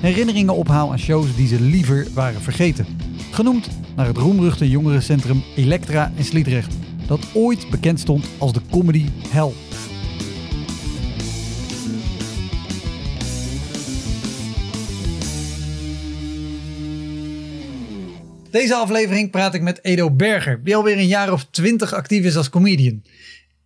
herinneringen ophaal aan shows die ze liever waren vergeten. Genoemd naar het roemruchte jongerencentrum Elektra in Sliedrecht, dat ooit bekend stond als de comedy hell. Deze aflevering praat ik met Edo Berger, die alweer een jaar of twintig actief is als comedian.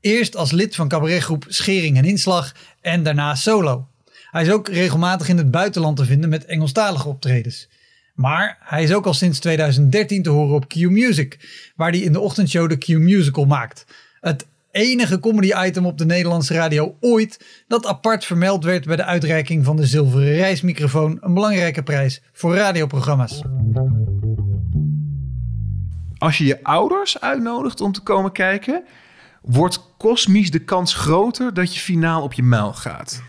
Eerst als lid van cabaretgroep Schering en Inslag en daarna solo. Hij is ook regelmatig in het buitenland te vinden met Engelstalige optredens. Maar hij is ook al sinds 2013 te horen op Q Music, waar hij in de ochtendshow de Q Musical maakt. Het enige comedy-item op de Nederlandse radio ooit dat apart vermeld werd bij de uitreiking van de Zilveren Reismicrofoon, een belangrijke prijs voor radioprogramma's. Als je je ouders uitnodigt om te komen kijken, wordt kosmisch de kans groter dat je finaal op je muil gaat.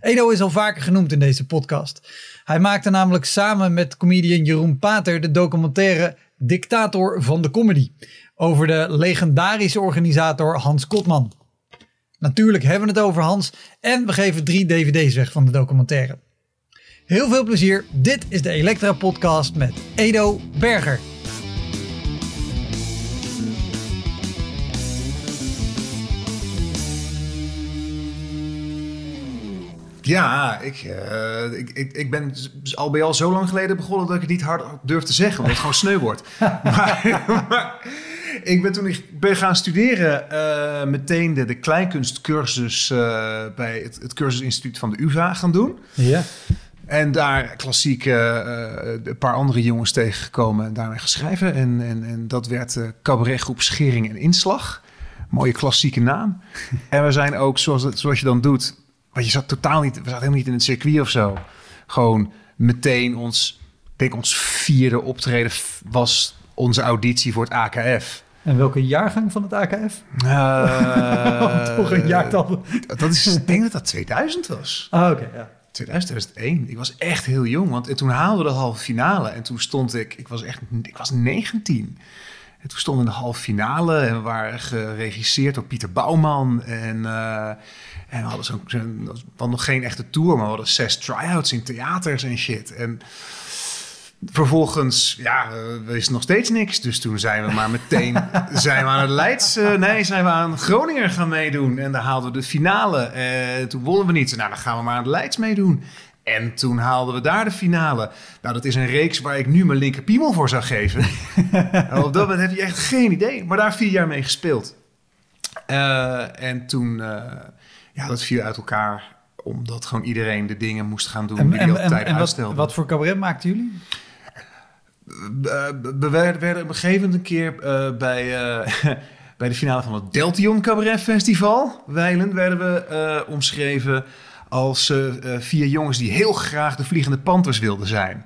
Edo is al vaker genoemd in deze podcast. Hij maakte namelijk samen met comedian Jeroen Pater de documentaire Dictator van de Comedy over de legendarische organisator Hans Kotman. Natuurlijk hebben we het over Hans en we geven drie dvd's weg van de documentaire. Heel veel plezier, dit is de Elektra podcast met Edo Berger. Ja, ik, eh, ik, ik, ik ben al bij al zo lang geleden begonnen dat ik het niet hard durf te zeggen, omdat het gewoon sneu wordt. maar, maar ik ben toen ik ben gaan studeren uh, meteen de, de kleinkunstcursus uh, bij het, het cursusinstituut van de UvA gaan doen. Ja. En daar klassiek een paar andere jongens tegengekomen en daarmee geschreven. En, en, en dat werd de cabaretgroep Schering en Inslag. Mooie klassieke naam. en we zijn ook, zoals, zoals je dan doet, want je zat totaal niet, we zaten helemaal niet in het circuit of zo. Gewoon meteen ons, ik denk ons vierde optreden was onze auditie voor het AKF. En welke jaargang van het AKF? Uh, Toch een jaartal. Dat is, ik denk dat dat 2000 was. Ah, oké, ja. 2000, 2001. Ik was echt heel jong, want en toen haalden we de halve finale. En toen stond ik, ik was echt, ik was 19. En toen stonden we in de halve finale en we waren geregisseerd door Pieter Bouwman. En, uh, en we hadden zo'n, zo was nog geen echte tour, maar we hadden zes try-outs in theaters en shit. En vervolgens, ja, we wisten nog steeds niks. Dus toen zijn we maar meteen, zijn we aan het Leids, uh, nee, zijn we aan Groningen gaan meedoen. En daar haalden we de finale. En toen wonnen we niet. Nou, dan gaan we maar aan het Leids meedoen. En toen haalden we daar de finale. Nou, dat is een reeks waar ik nu mijn linker piemel voor zou geven. op dat moment heb je echt geen idee. Maar daar vier jaar mee gespeeld. Uh, en toen, uh, ja, dat viel uit elkaar. Omdat gewoon iedereen de dingen moest gaan doen En, die en, die altijd en, en wat, voor cabaret maakten jullie? Uh, we werden, werden op een gegeven moment een keer uh, bij, uh, bij de finale van het Deltion Cabaret Festival, Weilen, werden we uh, omschreven als vier jongens die heel graag de Vliegende Panthers wilden zijn.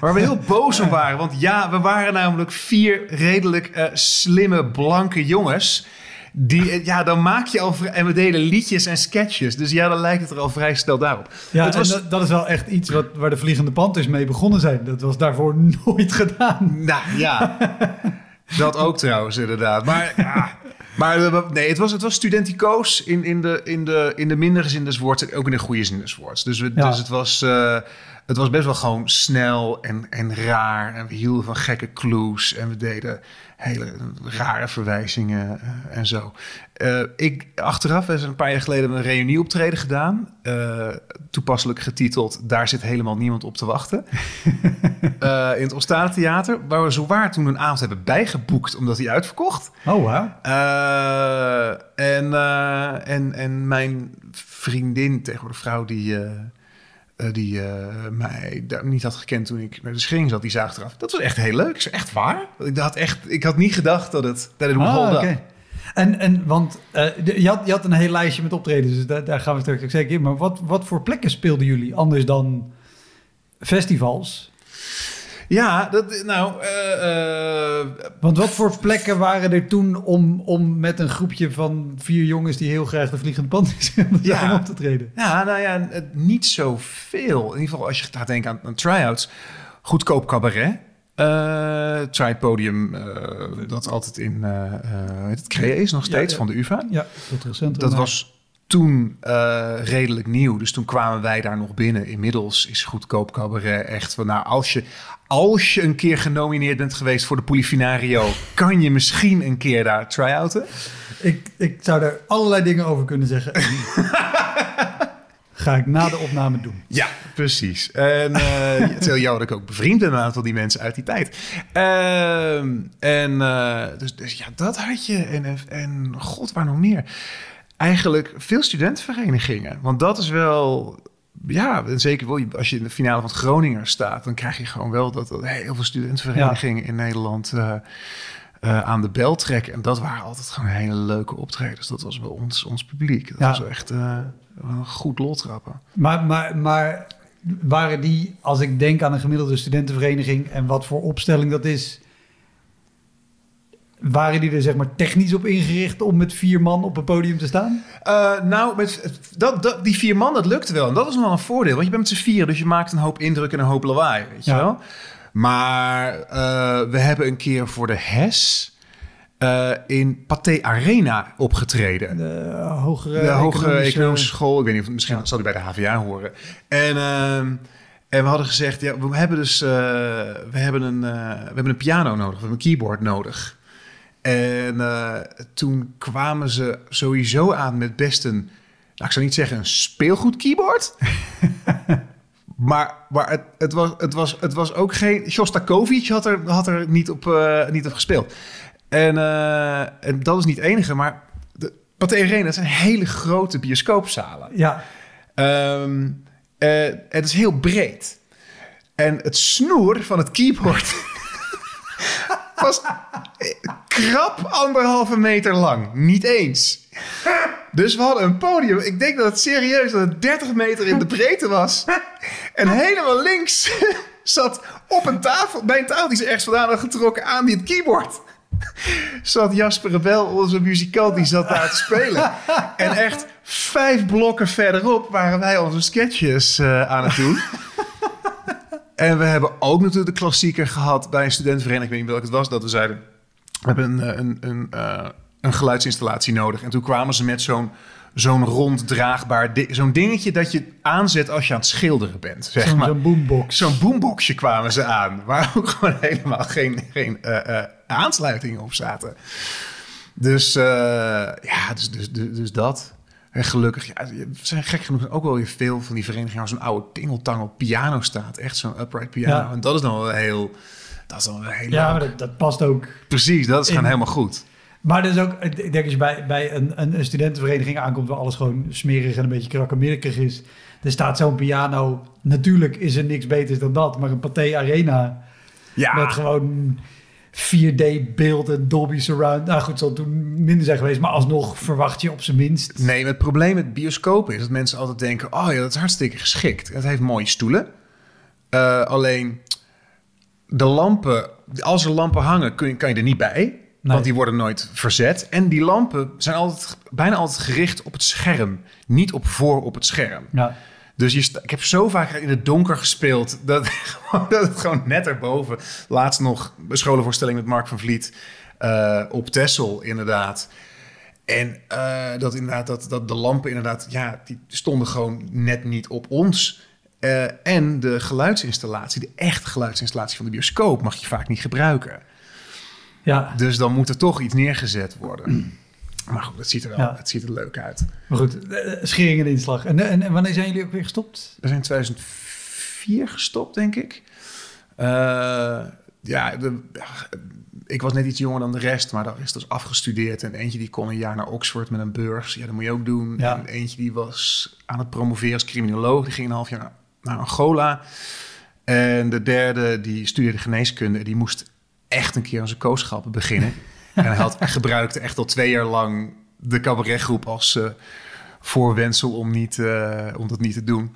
Waar we heel boos om waren, want ja, we waren namelijk vier redelijk slimme, blanke jongens. Die, ja, dan maak je al... En we deden liedjes en sketches. Dus ja, dan lijkt het er al vrij snel daarop. Ja, het was, dat, dat, is wel echt iets wat, waar de Vliegende Panthers mee begonnen zijn. Dat was daarvoor nooit gedaan. Nou ja, dat ook trouwens inderdaad. Maar ja... Maar nee, het was, het was studenticoos in, in, de, in, de, in de mindere zin des woords en ook in de goede zin des woords. Dus, we, Ja. dus het was... Uh, het was best wel gewoon snel en, en raar. En we hielden van gekke clues. En we deden hele rare verwijzingen eh, en zo. Eh, ik, achteraf we een paar jaar geleden een reunieoptreden gedaan. Eh, toepasselijk getiteld Daar zit helemaal niemand op te wachten. In het Ostade Theater. Waar we zowaar toen een avond hebben bijgeboekt omdat hij uitverkocht. Oh, wauw. En, en, en mijn vriendin, tegenwoordig vrouw, die, die eh, mij daar niet had gekend toen ik bij de schering zat, die zag eraf. Dat was echt heel leuk. Zei, echt waar? Ik had, echt, ik had niet gedacht dat het dat het Ah. En, en want eh, je, had, je had een heel lijstje met optredens, dus daar, daar gaan we straks zeker in. Maar wat, wat voor plekken speelden jullie anders dan festivals? Ja, dat, nou, eh, eh, Want wat voor plekken waren er toen om, om met een groepje van vier jongens die heel graag de Vliegende wilden Ja. zijn op te treden? Ja, nou ja, niet zoveel. In ieder geval als je gaat denken aan, aan try-outs. Goedkoop cabaret. Eh try podium eh, dat altijd in eh eh, het Crea is nog steeds ja. van de UvA. Ja, cultureel centrum. Dat was toen eh, redelijk nieuw. Dus toen kwamen wij daar nog binnen. Inmiddels is goedkoop cabaret echt van... Nou, als je, als je een keer genomineerd bent geweest voor de Polifinario... kan je misschien een keer daar try-outen. Ik, ik zou daar allerlei dingen over kunnen zeggen. Ga ik na de opname doen. Ja, precies. En heel jammer dat ik ook bevriend ben met een aantal die mensen uit die tijd. Ehm, en eh, dus, dus ja, dat had je. En, en god, waar nog meer? Eigenlijk veel studentenverenigingen. Want dat is wel... Ja, en zeker als je in de finale van het Groninger staat... dan krijg je gewoon wel dat, dat heel veel studentenverenigingen in Nederland... eh, eh, aan de bel trekken. En dat waren altijd gewoon hele leuke optredens. Dat was wel ons, ons publiek. Dat Ja. was echt eh, een goed loltrappen. Maar, maar, maar waren die, als ik denk aan een gemiddelde studentenvereniging en wat voor opstelling dat is, waren die er zeg maar technisch op ingericht om met vier man op een podium te staan? Eh, nou, met, dat, dat, die vier man, dat lukte wel. En dat is nog wel een voordeel. Want je bent met z'n vieren, dus je maakt een hoop indruk en een hoop lawaai, weet je Ja. wel. Maar eh, we hebben een keer voor de HES eh, in Pathé Arena opgetreden. De hogere, de Hoge economische- Economische School. Ik weet niet of misschien Ja. zal die bij de HVA horen. En, ehm, en we hadden gezegd, ja, we hebben dus we hebben een, we hebben een piano nodig, we hebben een keyboard nodig. En eh, toen kwamen ze sowieso aan met best een, nou, ik zou niet zeggen een speelgoed keyboard. maar maar het, het, was, het, was, het was ook geen... Shostakovich had er, had er niet, op, eh, niet op gespeeld. En, eh, en dat is niet het enige, maar de Pathé Arena, dat zijn hele grote bioscoopzalen. Ja, eh, het is heel breed. En het snoer van het keyboard was krap anderhalve meter lang. Niet eens. Dus we hadden een podium. Ik denk dat het serieus dat het 30 meter in de breedte was. En helemaal links zat op een tafel, bij een tafel die ze ergens vandaan had getrokken aan het keyboard. Zat Jasper Rebel, onze muzikant, die zat daar te spelen. En echt vijf blokken verderop waren wij onze sketches eh, aan het doen. En we hebben ook natuurlijk de klassieker gehad bij een studentenvereniging. Ik weet niet welke het was, dat we zeiden... We hebben een, eh, een, een, eh, een geluidsinstallatie nodig. En toen kwamen ze met zo'n zo'n rond draagbaar... Zo'n dingetje dat je aanzet als je aan het schilderen bent, zeg zo'n maar. zo'n boombox. Zo'n boomboxje kwamen ze aan. Waar ook gewoon helemaal geen, geen eh, aansluitingen op zaten. Dus ja, dus, dus, dus, dus dat. En gelukkig, ja, er zijn gek genoeg ook wel weer veel van die verenigingen... waar zo'n oude tingeltangel piano staat. Echt zo'n upright piano. Ja. En dat is dan wel heel... Dat is dan wel heel Ja, maar dat, dat past ook. Precies, dat is gewoon In- helemaal goed. Maar dat is ook, ik denk als je bij, bij een, een, een studentenvereniging aankomt waar alles gewoon smerig en een beetje krakkemikkig is. Er staat zo'n piano. Natuurlijk is er niks beters dan dat, maar een Pathé Arena Ja, met gewoon 4D beeld en Dolby Surround. Nou goed, zal toen minder zijn geweest, maar alsnog verwacht je op zijn minst. Nee, het probleem met bioscopen is dat mensen altijd denken... oh ja, dat is hartstikke geschikt. Het heeft mooie stoelen. Eh, alleen de lampen, als er lampen hangen, kun je, kan je er niet bij. Want die worden nooit verzet. En die lampen zijn altijd, bijna altijd gericht op het scherm. Niet op voor op het scherm. Ja. Dus je ik heb zo vaak in het donker gespeeld... dat, dat het gewoon net erboven... Laatst nog een scholenvoorstelling met Mark van Vliet... eh, op Tessel inderdaad... En eh, dat inderdaad, dat, dat de lampen inderdaad, ja, die stonden gewoon net niet op ons. Eh, en de geluidsinstallatie, de echte geluidsinstallatie van de bioscoop, mag je vaak niet gebruiken. Ja, Dus dan moet er toch iets neergezet worden. Maar goed, het ziet er wel Ja. het ziet er leuk uit. maar goed, eh, schering en inslag. En, en, en wanneer zijn jullie ook weer gestopt? We zijn in 2004 gestopt, denk ik. Eh, ja, de, ik was net iets jonger dan de rest, maar de rest was afgestudeerd. En eentje die kon een jaar naar Oxford met een beurs. Ja, dat moet je ook doen. Ja. En eentje die was aan het promoveren als criminoloog. Die ging een half jaar naar, naar Angola. En de derde, die studeerde geneeskunde. Die moest echt een keer aan zijn kooschappen beginnen. en hij had, gebruikte echt al twee jaar lang de cabaretgroep als eh, voorwendsel om, niet, eh, om dat niet te doen.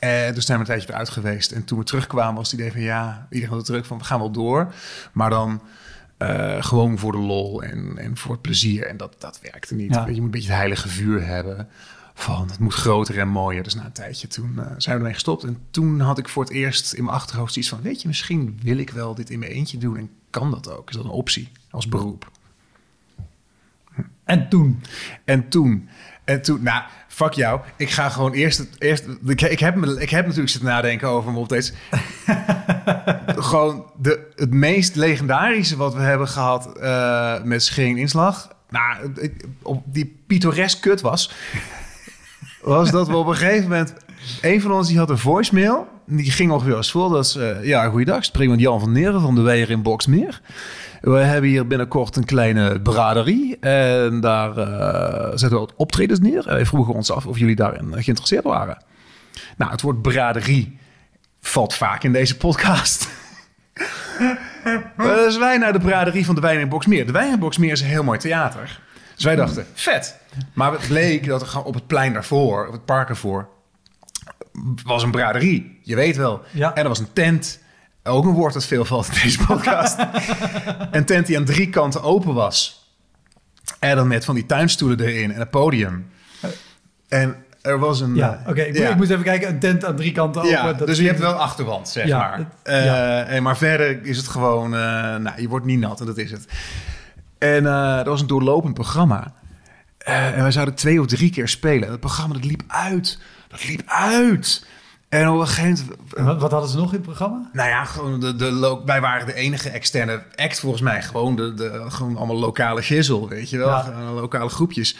Eh, dus zijn we een tijdje eruit geweest. En toen we terugkwamen was het idee van ja, iedereen had het druk van we gaan wel door. Maar dan gewoon voor de lol en, en voor het plezier. En dat, dat werkte niet. Ja. Je moet een beetje het heilige vuur hebben. Van het moet groter en mooier. Dus na een tijdje toen zijn we ermee gestopt. En toen had ik voor het eerst in mijn achterhoofd iets van... weet je, misschien wil ik wel dit in mijn eentje doen. En kan dat ook? Is dat een optie als beroep? En toen? En toen, en toen, nou, fuck jou. Ik ga gewoon eerst, het- eerst ik, ik, heb, ik heb natuurlijk zitten nadenken over me op deze. gewoon de, het meest legendarische wat we hebben gehad eh, met Schering Inslag. Nou, op die pittoresk kut was. Was dat we op een gegeven moment. Een van ons die had een voicemail. Die ging ongeveer als volgt. Dat is, eh, ja, goeiedag. Met Jan van Neren van de Weijer in Boxmeer. We hebben hier binnenkort een kleine braderie. En daar eh, zetten we wat optredens neer. En wij vroegen ons af of jullie daarin eh, geïnteresseerd waren. Nou, het woord braderie valt vaak in deze podcast. dus wij naar de braderie van de Wijn in Boxmeer. De Wijn in Boxmeer is een heel mooi theater. Dus wij dachten, vet. Maar het bleek dat er gewoon op het plein daarvoor, op het park ervoor, was een braderie. Je weet wel. Ja. En er was een tent. Ook een woord dat veel valt in deze podcast. een tent die aan drie kanten open was. En dan met van die tuinstoelen erin en een podium. En er was een... Ja, eh, oké. ik, ja. ik moest even kijken. Een tent aan drie kanten open. Ja, dat dus je hebt wel achterwand, zeg Ja, maar. het- Eh, ja. en maar verder is het gewoon... eh, nou, je wordt niet nat en dat is het. En eh dat was een doorlopend programma. Eh, en wij zouden twee of drie keer spelen. En dat programma dat liep uit. Dat liep uit. En op een gegeven moment... En Wat, hadden ze nog in het programma? Nou ja, gewoon de, de wij waren de enige externe act volgens mij. Gewoon, de, de, gewoon allemaal lokale gizzel, weet je wel. Ja. Lokale groepjes.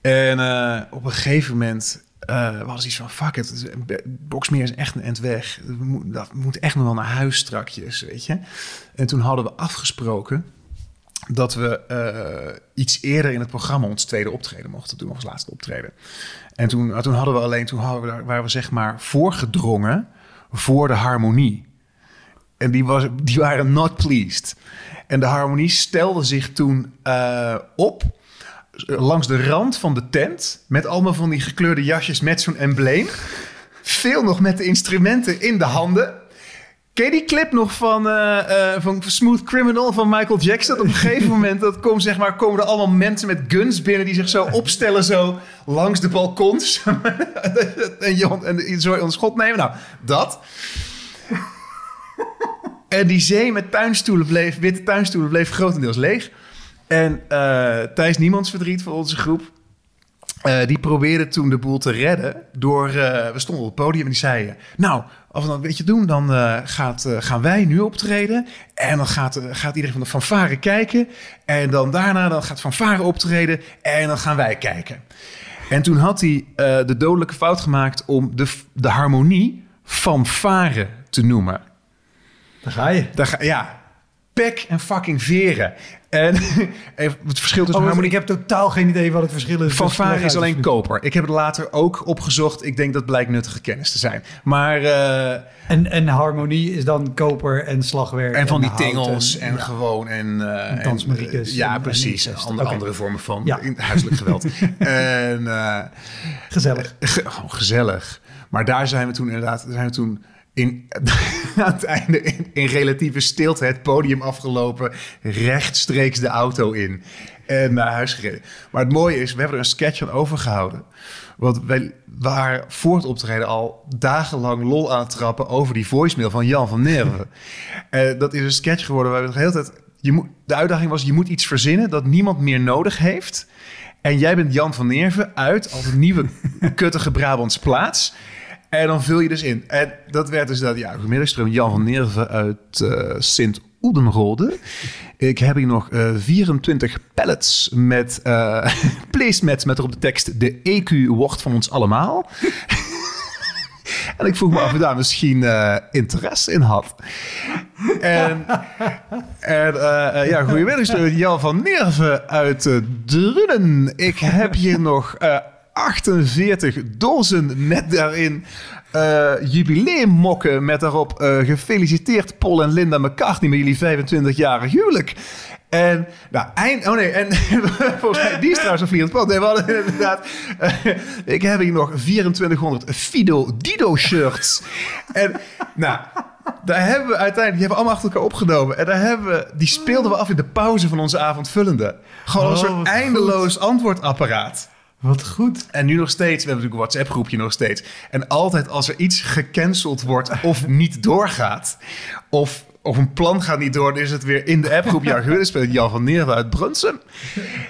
En eh, op een gegeven moment eh hadden iets van... Fuck it, Boxmeer is echt een end weg. We moet, dat we moeten echt nog wel naar huis strakjes, weet je. En toen hadden we afgesproken dat we eh, iets eerder in het programma ons tweede optreden mochten doen, ons laatste optreden. En toen, nou, toen hadden we alleen, toen hadden we daar, waren we zeg maar voorgedrongen voor de harmonie. En die, was, die waren not pleased. En de harmonie stelde zich toen eh, op langs de rand van de tent met allemaal van die gekleurde jasjes met zo'n embleem. Veel nog met de instrumenten in de handen. Ken die clip nog van, eh, eh, van Smooth Criminal van Michael Jackson? Op een gegeven moment dat komt, zeg maar, komen er allemaal mensen met guns binnen... die zich zo opstellen zo langs de balkons. en, je, en zo ons schot nemen. Nou, dat. En die zee met tuinstoelen bleef, witte tuinstoelen bleef grotendeels leeg. En eh Thijs Niemands verdriet van onze groep... die probeerde toen de boel te redden door... we stonden op het podium en die zeiden... Nou, we dan weet je doen, dan eh, gaat, eh, gaan wij nu optreden. En dan gaat, eh, gaat iedereen van de fanfare kijken. En dan daarna dan gaat fanfare optreden. En dan gaan wij kijken. En toen had hij de dodelijke fout gemaakt om de, de harmonie fanfare te noemen. Daar ga je. Daar ga, ja, pek en fucking veren. En even het verschil tussen Oh, harmonie... ik heb totaal geen idee wat het verschil is. Fanfare Dus is alleen koper. Ik heb het later ook opgezocht. Ik denk dat blijkt nuttige kennis te zijn. Maar, eh, En, en harmonie is dan koper en slagwerk. en van die tingels en, ja. gewoon en... eh, En dansmariekes eh, ja, en- precies. andere, andere vormen van Ja. huiselijk geweld. en Gezellig. ge- gewoon gezellig. Maar daar zijn we toen inderdaad... Zijn we toen in, aan het einde in, in relatieve stilte het podium afgelopen, rechtstreeks de auto in en naar huis gereden. Maar het mooie is, we hebben er een sketch van overgehouden. Want wij waren voor het optreden al dagenlang lol aan het trappen over die voicemail van Jan van Nerven. Eh, dat is een sketch geworden waar we de hele tijd... Je moet, de uitdaging was, je moet iets verzinnen dat niemand meer nodig heeft. En jij bent Jan van Nerven uit als een nieuwe kuttige Brabants plaats. En dan vul je dus in. En dat werd dus dat, ja, goedemiddag, Jan van Nerven uit uh, Sint Oedenrode. Ik heb hier nog uh, 24 pallets met uh, placemats met erop de tekst... de EQ wordt van ons allemaal. En ik vroeg me af of daar misschien interesse in had. En, en ja, goedemiddag, Jan van Nerven uit Drunen. Ik heb hier nog 48 dozen met daarin uh, jubileummokken met daarop uh, gefeliciteerd Paul en Linda McCartney met jullie 25-jarig huwelijk. En, nou, eind, oh nee, en volgens mij, die is trouwens een vliegend pad. Nee, we hadden inderdaad, uh, ik heb hier nog 2400 Fido Dido shirts. en, nou, daar hebben we uiteindelijk, die hebben we allemaal achter elkaar opgenomen. En daar hebben we, die speelden we af in de pauze van onze avondvullende. Gewoon oh, een soort eindeloos goed. antwoordapparaat. Wat goed. En nu nog steeds, we hebben natuurlijk een WhatsApp-groepje nog steeds. En altijd als er iets gecanceld wordt of niet doorgaat, of, of een plan gaat niet door, dan is het weer in de appgroep. Ja, speelt Jan van Neerwe uit Brunsum.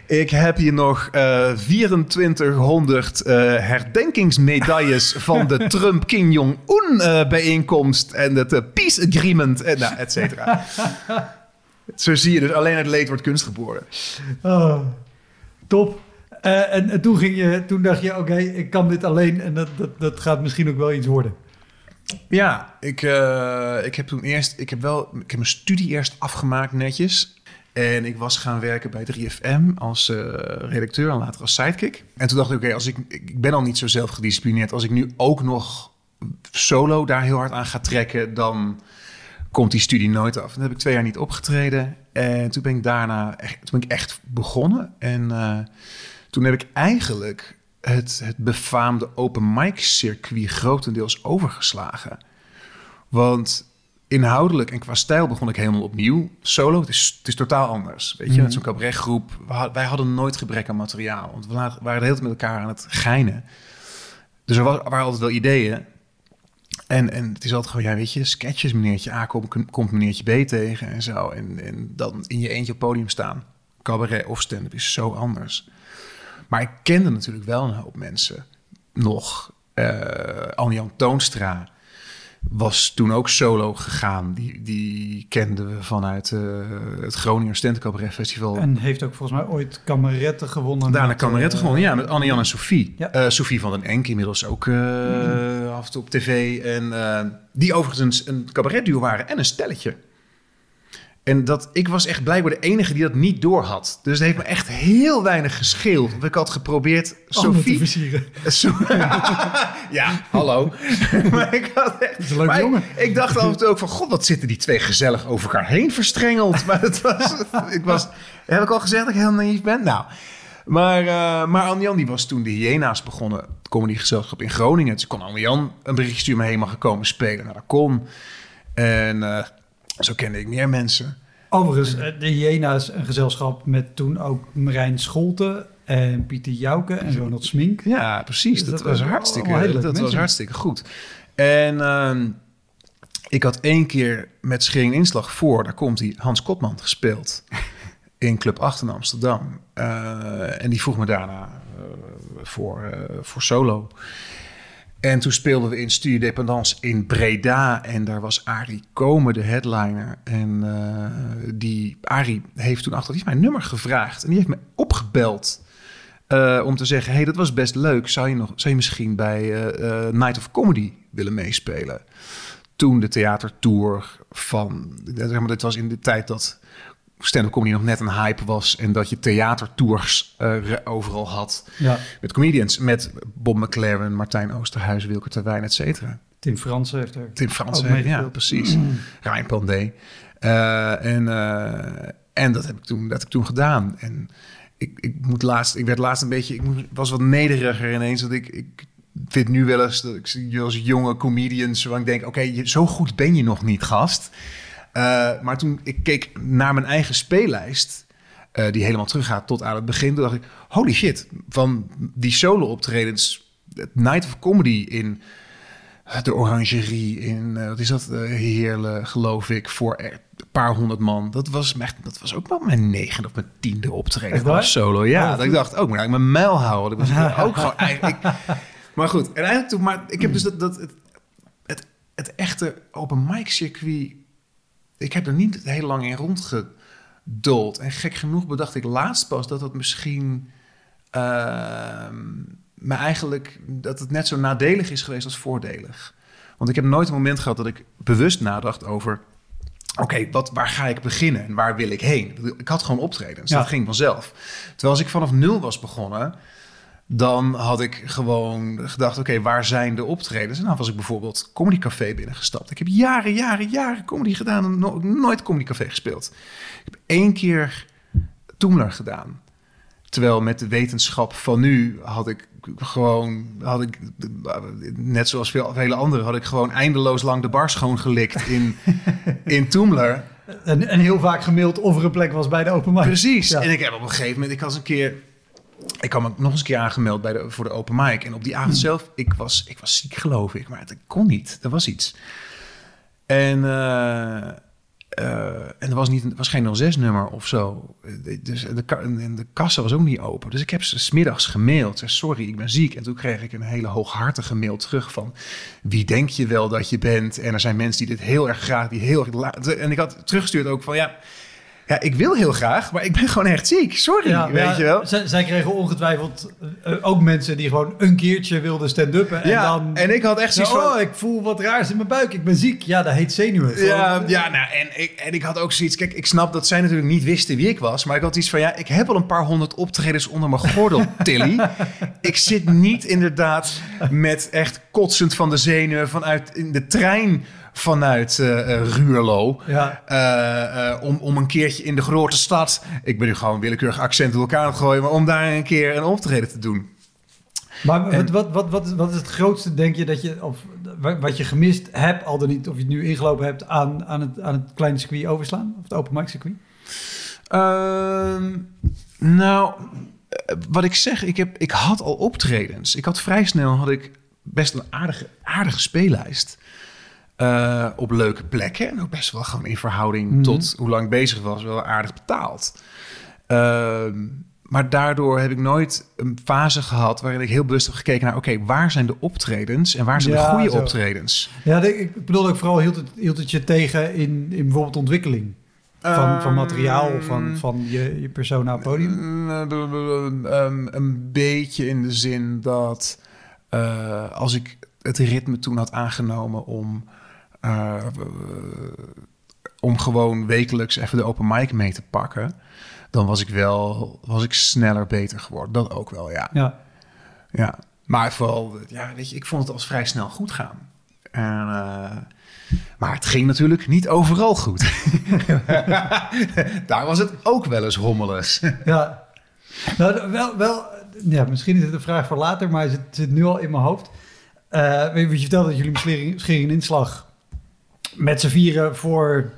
Ik heb hier nog uh, 2400 uh, herdenkingsmedailles van de Trump Kim Jong-un uh, bijeenkomst en het Peace Agreement, en nou, et cetera. Zo zie je dus, alleen het leed wordt kunst geboren. Oh, top. Uh, en, en, toen, ging je, toen dacht je, oké, ik kan dit alleen en dat, dat, dat gaat misschien ook wel iets worden. Ja, ik, uh, ik heb toen eerst, ik heb wel, ik heb mijn studie eerst afgemaakt netjes. En ik was gaan werken bij 3FM als uh, redacteur en later als sidekick. En toen dacht ik, oké, als ik, ik ben al niet zo zelf gedisciplineerd. Als ik nu ook nog solo daar heel hard aan ga trekken, dan komt die studie nooit af. En heb ik twee jaar niet opgetreden. En toen ben ik daarna echt, toen ben ik echt begonnen. En toen heb ik eigenlijk het, het befaamde open mic circuit grotendeels overgeslagen. Want inhoudelijk en qua stijl begon ik helemaal opnieuw. Solo, het is, het is totaal anders. Weet je, mm. met zo'n cabaretgroep. wij hadden nooit gebrek aan materiaal. Want we waren de hele tijd met elkaar aan het geinen. Dus er was, waren altijd wel ideeën. En, en het is altijd gewoon, ja, weet je, sketches, meneertje A komt, komt meneertje B tegen en zo. En, en dan in je eentje op podium staan. Cabaret of stand-up is zo anders. Maar ik kende natuurlijk wel een hoop mensen nog. Uh, Anjan Toonstra was toen ook solo gegaan. Die, die kenden we vanuit uh, het Groninger Stentencabaret Festival. En heeft ook volgens mij ooit kameretten gewonnen. Daarna kameretten uh, gewonnen, ja. Met Anne-Jan en Sophie. Ja. Sophie van den Enk, inmiddels ook mm. af en toe op tv. En die overigens een cabaretduo waren en een stelletje. En dat, ik was echt blijkbaar de enige die dat niet door had. Dus het heeft me echt heel weinig gescheeld. Want ik had geprobeerd Sophie... te ja, hallo. maar ik had echt... is een leuk jongen. Ik, ik, dacht af en toe ook van... God, wat zitten die twee gezellig over elkaar heen verstrengeld. Maar het was... ik was heb ik al gezegd dat ik heel naïef ben? Nou... Maar, uh, maar Anne-Jan die was toen de Hyena's begonnen. Het comedygezelschap in Groningen. Dus kon Anne-Jan een berichtje sturen... me helemaal gekomen spelen. Nou, dat kon. En... Uh, zo kende ik meer mensen. Overigens, eh, de Jena's een gezelschap met toen ook Marijn Scholte en Pieter Jouke en Ronald Smink. Ja, precies. Dus dat, was hartstikke, dat was hartstikke goed. En uh, ik had één keer met Schering Inslag voor, daar komt hij, Hans Kotman gespeeld. in Club 8 in Amsterdam. Uh, en die vroeg me daarna uh, voor, voor solo. En toen speelden we in Studio Dependance in Breda. En daar was Arie Komen, de headliner. En uh, die Arie heeft toen achter mijn nummer gevraagd. En die heeft me opgebeld. Uh, om te zeggen, hey, dat was best leuk. Zou je, nog, zou je misschien bij uh, Night of Comedy willen meespelen? Toen de theatertour van... Zeg maar, dit was in de tijd dat stand-up comedy nog net een hype was en dat je theatertours uh, overal had. Ja. Met comedians, met Bob McLaren, Martijn Oosterhuis, Wilke Terwijn, et cetera. Tim Fransen heeft er Tim Fransen, ja, precies. Mm. Ryan Pandey. Uh, en, uh, en dat heb ik toen, dat heb ik toen gedaan. En ik, ik, moet laatst, ik werd laatst een beetje, ik was wat nederiger ineens. Dat ik, ik vind nu wel eens dat ik zie als jonge comedians, waar ik denk, oké, okay, zo goed ben je nog niet, gast. Uh, maar toen ik keek naar mijn eigen speellijst, uh, die helemaal teruggaat tot aan het begin, toen dacht ik: holy shit, van die solo-optredens, Night of Comedy in de Orangerie, in uh, wat is dat, Heerlen, geloof ik, voor een paar honderd man. Dat was, echt, dat was ook wel mijn negen of mijn tiende optreden als solo. Ja, oh, dat ik dacht, ook, oh, maar ik mijn mijl houden. Dat was ook gewoon eigenlijk. Maar goed, uiteindelijk toen, maar ik heb dus dat, dat het, het, het echte open mic circuit, ik heb er niet heel lang in rondgedold. En gek genoeg bedacht ik laatst pas dat het misschien, ehm me eigenlijk, dat het net zo nadelig is geweest als voordelig. Want ik heb nooit een moment gehad dat ik bewust nadacht over, oké, wat waar ga ik beginnen en waar wil ik heen? Ik had gewoon optredens, Ja. dat ging vanzelf. Terwijl als ik vanaf nul was begonnen, dan had ik gewoon gedacht, oké, waar zijn de optredens? En dan was ik bijvoorbeeld Comedy Café binnengestapt. Ik heb jaren, jaren, jaren comedy gedaan en no- nooit Comedy Café gespeeld. Ik heb één keer Toemler gedaan. Terwijl met de wetenschap van nu had ik gewoon, had ik, net zoals veel, vele anderen, had ik gewoon eindeloos lang de bar schoongelikt in, in Toemler. En, en heel vaak gemaild of er een plek was bij de open mic. Precies. Ja. En ik heb op een gegeven moment, ik was een keer, ik had me nog eens een keer aangemeld bij de, voor de open mic. En op die avond zelf, ik was, ik was ziek geloof ik, maar het kon niet. Er was iets. En, eh, eh, en er was, niet, was geen 06-nummer of zo. Dus de, en de kassa was ook niet open. Dus ik heb ze smiddags gemaild. Zei, sorry, ik ben ziek. En toen kreeg ik een hele hooghartige mail terug van... wie denk je wel dat je bent? En er zijn mensen die dit heel erg graag... Die heel erg en ik had teruggestuurd ook van... ja, ja, ik wil heel graag, maar ik ben gewoon echt ziek. Sorry, Ja, weet ja, je wel? Zij, zij kregen ongetwijfeld eh, ook mensen die gewoon een keertje wilden stand-uppen. En ja, dan... en ik had echt zoiets van... oh, ik voel wat raars in mijn buik. Ik ben ziek. Ja, dat heet zenuwen. Ja, ja nou, en, ik, en ik had ook zoiets... Kijk, ik snap dat zij natuurlijk niet wisten wie ik was. Maar ik had iets van... Ja, ik heb al een paar honderd optredens onder mijn gordel, Tilly. ik zit niet inderdaad met echt kotsend van de zenuwen... vanuit in de trein vanuit eh, eh, Ruurlo... Ja. Eh, om, om een keertje in de grote stad... Ik ben nu gewoon willekeurig accent door elkaar aan het gooien... maar om daar een keer een optreden te doen. Maar En- wat, wat, wat, wat, is, wat is het grootste, denk je, dat je, of wa- wat je gemist hebt, al dan niet, of je het nu ingelopen hebt aan, aan, het, aan het kleine circuit overslaan? Of het open mic circuit? Ehm, nou, wat ik zeg, ik, heb, ik had al optredens. Ik had vrij snel had ik best een aardige, aardige speellijst. Eh, op leuke plekken. En ook best wel gewoon in verhouding Mhm. tot hoe lang ik bezig was, wel aardig betaald. Ehm, maar daardoor heb ik nooit een fase gehad waarin ik heel bewust heb gekeken naar: oké, waar zijn de optredens en waar zijn Ja, de goede zo. optredens? Ja, ik bedoel ook vooral, hield het, hield het je tegen in, in bijvoorbeeld ontwikkeling? Van, van materiaal, of van, Ehm, van je, je persona podium? Ehm, een beetje in de zin dat eh, als ik het ritme toen had aangenomen om, om gewoon wekelijks even de open mic mee te pakken, dan was ik wel was ik sneller beter geworden. Dat ook wel, ja. Ja. ja. Maar vooral, ja, weet je, ik vond het als vrij snel goed gaan. En, eh, maar het ging natuurlijk niet overal goed. Daar was het ook wel eens hommeles. Ja. Nou, wel, wel, ja, misschien is het een vraag voor later, maar het zit, nu al in mijn hoofd. Eh, weet je, vertelde dat jullie met schering, schering en inslag met z'n vieren voor